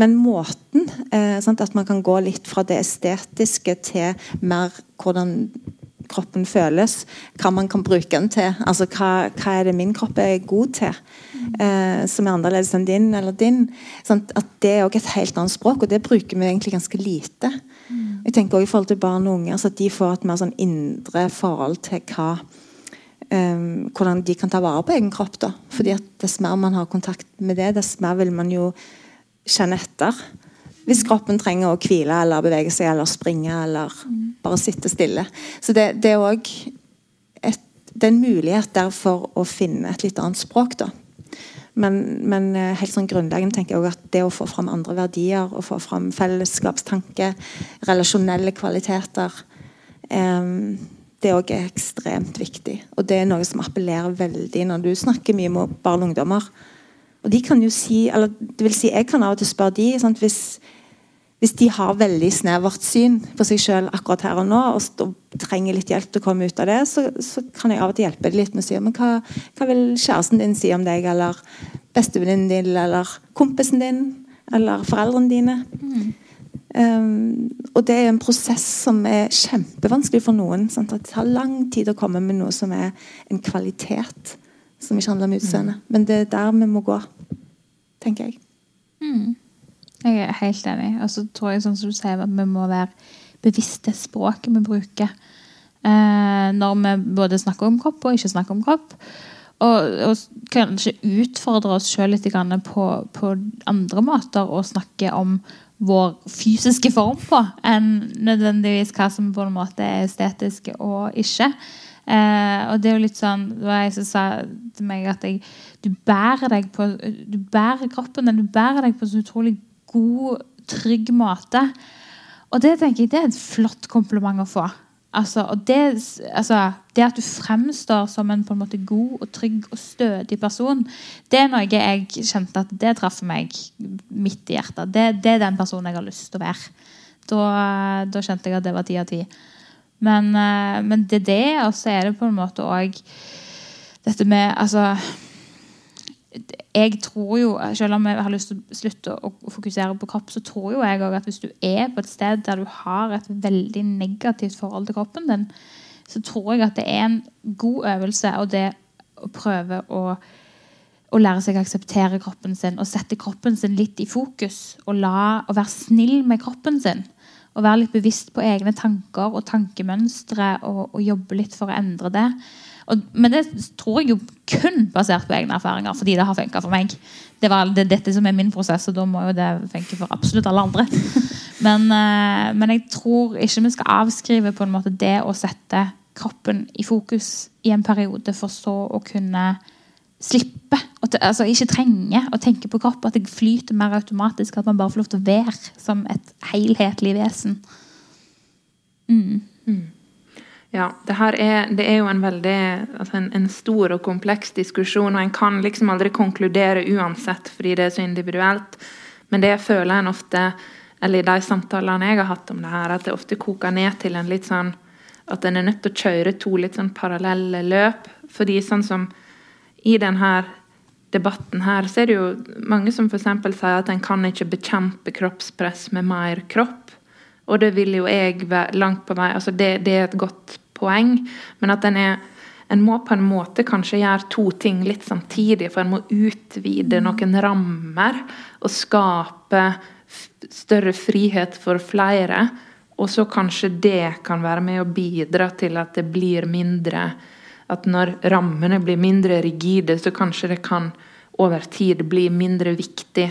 Men måten, eh, at man kan gå litt fra det estetiske til mer hvordan kroppen føles, hva man kan bruke den til. Altså hva, hva er det min kropp er god til, eh, som er annerledes enn din eller din. Sånn, at Det er også et helt annet språk, og det bruker vi egentlig ganske lite. Jeg tenker også i forhold til barn og unge, så at de får et mer sånn indre forhold til hva um, hvordan de kan ta vare på egen kropp. da. Fordi at Dess mer man har kontakt med det, dess mer vil man jo kjenne etter. Hvis kroppen trenger å hvile eller bevege seg eller springe eller bare sitte stille. Så det, det er òg en mulighet der for å finne et litt annet språk. da. Men, men eh, helt sånn grunnleggende tenker jeg at det å få fram andre verdier, å få fram fellesskapstanke, relasjonelle kvaliteter eh, det òg er ekstremt viktig. Og det er noe som appellerer veldig når du snakker mye med barn og ungdommer. Og de kan jo si, eller det vil si, Jeg kan av og til spørre de, sant, hvis, hvis de har veldig snevert syn på seg sjøl akkurat her og nå, og, trenger litt hjelp til å komme ut av det, så, så kan jeg av og til hjelpe dem litt med å si men hva, hva vil kjæresten din si om deg, eller bestevenninnen din, eller kompisen din, eller foreldrene dine? Mm. Um, og det er en prosess som er kjempevanskelig for noen. Sant? Det tar lang tid å komme med noe som er en kvalitet, som ikke handler om utseende. Mm. Men det er der vi må gå, tenker jeg. Mm. Jeg er helt enig. Og så tror jeg sånn som du sier, at vi må være bevisste språket vi bruker. Eh, når vi både snakker om kropp og ikke snakker om kropp. Og, og kanskje utfordre oss sjøl litt på, på andre måter å snakke om vår fysiske form på enn nødvendigvis hva som på en måte er estetisk og ikke. Eh, og det er jo litt sånn Det var jeg som sa til meg at jeg, du bærer deg på du bærer kroppen du bærer deg på så utrolig god, trygg måte. Og det tenker jeg det er et flott kompliment å få. Altså, det, altså, det, at du fremstår som en, en måte, god og trygg og stødig person, det er noe jeg kjente at det traff meg midt i hjertet. Det, det, er den personen jeg har lyst til å være. Da, da kjente jeg at det var ti av ti. Men, eh, men, det er det, og så er det på en måte òg dette med altså jeg tror jo, Selv om jeg har lyst til å slutte å, fokusere på kropp, så tror jo jeg også at hvis du er på et sted der du har et veldig negativt forhold til kroppen din, så tror jeg at det er en god øvelse og det å prøve å, å lære seg å akseptere kroppen sin og sette kroppen sin litt i fokus. Og, la, og være snill med kroppen sin. Og være litt bevisst på egne tanker og tankemønstre og, og jobbe litt for å endre det. Og, men det tror jeg jo kun basert på egne erfaringer, fordi det har funka for meg. Det er det, dette som er min prosess, og da må jo det funke for absolutt alle andre. Men, uh, men, jeg tror ikke vi skal avskrive på en måte det å sette kroppen i fokus i en periode, for så å kunne slippe, altså ikke trenge å tenke på kropp. At det flyter mer automatisk. At man bare får lov til å være som et helhetlig vesen. Mm. Mm. Ja, det er, det er jo en veldig altså en, en, stor og kompleks diskusjon, og en kan liksom aldri konkludere uansett fordi det er så individuelt. Men det føler en ofte, eller i de samtalene jeg har hatt om det her, at det ofte koker ned til en litt sånn at en er nødt til å kjøre to litt sånn parallelle løp. Fordi sånn som i denne debatten her, så er det jo mange som f.eks. sier at en kan ikke bekjempe kroppspress med mer kropp. Og det vil jo jeg være langt på vei altså det, det er et godt poeng, men at en er en må på en måte kanskje gjøre to ting litt samtidig, for en må utvide mm. noen rammer og skape større frihet for flere. Og så kanskje det kan være med å bidra til at det blir mindre At når rammene blir mindre rigide, så kanskje det kan over tid bli mindre viktig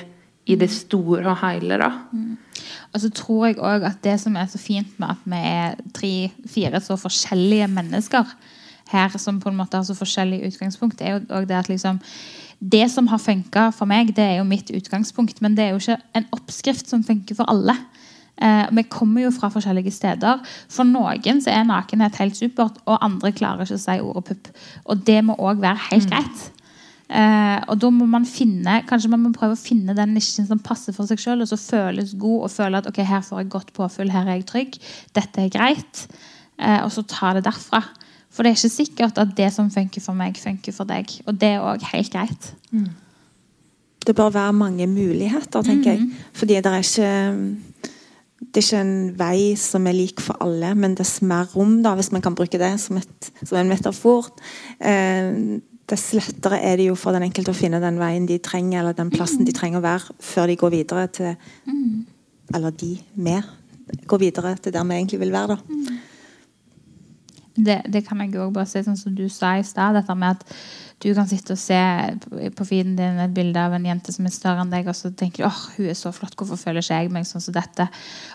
i det store og hele. da. Mm. Og så tror jeg òg at det som er så fint med at vi er tre-fire så forskjellige mennesker her, som på en måte har så forskjellig utgangspunkt, er jo det at liksom Det som har funka for meg, det er jo mitt utgangspunkt, men det er jo ikke en oppskrift som funker for alle. Eh, vi kommer jo fra forskjellige steder. For noen så er nakenhet helt supert, og andre klarer ikke å si ordet pupp. Og det må òg være helt mm. Eh, og da må man finne kanskje man må prøve å finne den nisjen som passer for seg sjøl, og så føles god og føle at ok, her får jeg godt påfyll, her er jeg trygg, dette er greit. Eh, og så ta det derfra. For det er ikke sikkert at det som funker for meg, funker for deg. Og det er òg helt greit. Mm. Det bør være mange muligheter, tenker mm jeg. Fordi det er ikke det er ikke en vei som er lik for alle, men dess mer rom, da, hvis man kan bruke det som, et, som en metafor, eh, dess lettere er det jo for den enkelte å finne den veien de trenger, eller den plassen de trenger å være, før de går videre til mm. Eller de, med går videre til der vi egentlig vil være, da. Mm. Det, det, kan jeg òg bare si, sånn som du sa i stad, dette med at du kan sitte og se på feeden din et bilde av en jente som er større enn deg, og så tenker du åh, hun er så flott, hvorfor føler ikke jeg meg sånn som dette?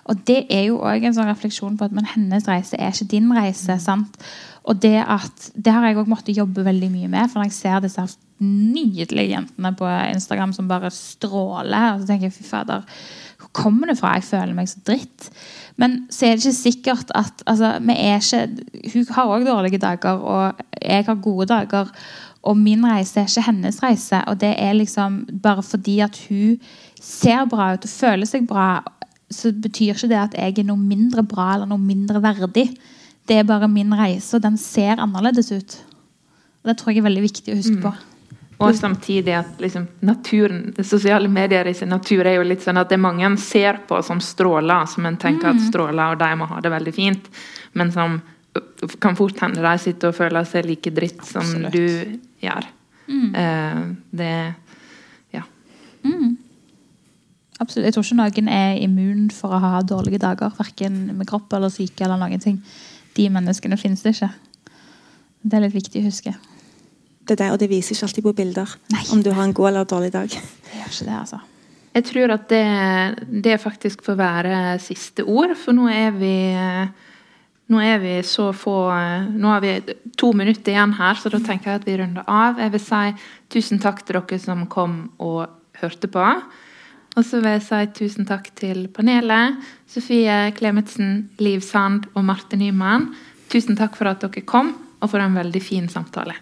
Og det er jo òg en sånn refleksjon på at men hennes reise er ikke din reise. Mm. sant? Og det, at, det har jeg òg måttet jobbe veldig mye med, for når jeg ser disse nydelige jentene på Instagram som bare stråler, og så tenker jeg fy fader hvor kommer det fra? Jeg føler meg så dritt. Men så er det ikke sikkert at altså, vi er ikke, Hun har òg dårlige dager, og jeg har gode dager. Og min reise er ikke hennes reise. Og det er liksom bare fordi at hun ser bra ut og føler seg bra, så betyr ikke det at jeg er noe mindre bra eller noe mindre verdig. Det er bare min reise, og den ser annerledes ut. Og Det tror jeg er veldig viktig å huske på. Og samtidig at liksom, naturen, sosiale medier i sin natur er jo litt sånn at det mange en ser på som stråler, som en tenker at stråler, og de må ha det veldig fint, men som kan fort hende de sitter og føler seg like dritt som Absolutt. du gjør. Eh, det Ja. Absolutt. Jeg tror ikke noen er immun for å ha dårlige dager, verken med kropp eller syke. eller noen ting. De menneskene finnes det ikke. Det er litt viktig å huske. Det er det, og det viser ikke alltid på bilder Nei. om du har en god eller dårlig dag. Det gjør ikke det, altså. Jeg tror at det, det faktisk får være siste ord, for nå er vi nå er vi så få Nå har vi to minutter igjen her, så da tenker jeg at vi runder av. Jeg vil si tusen takk til dere som kom og hørte på. Og så vil jeg si tusen takk til panelet. Sofie Klemetsen, Liv Sand og Marte Nyman. Tusen takk for at dere kom, og for en veldig fin samtale.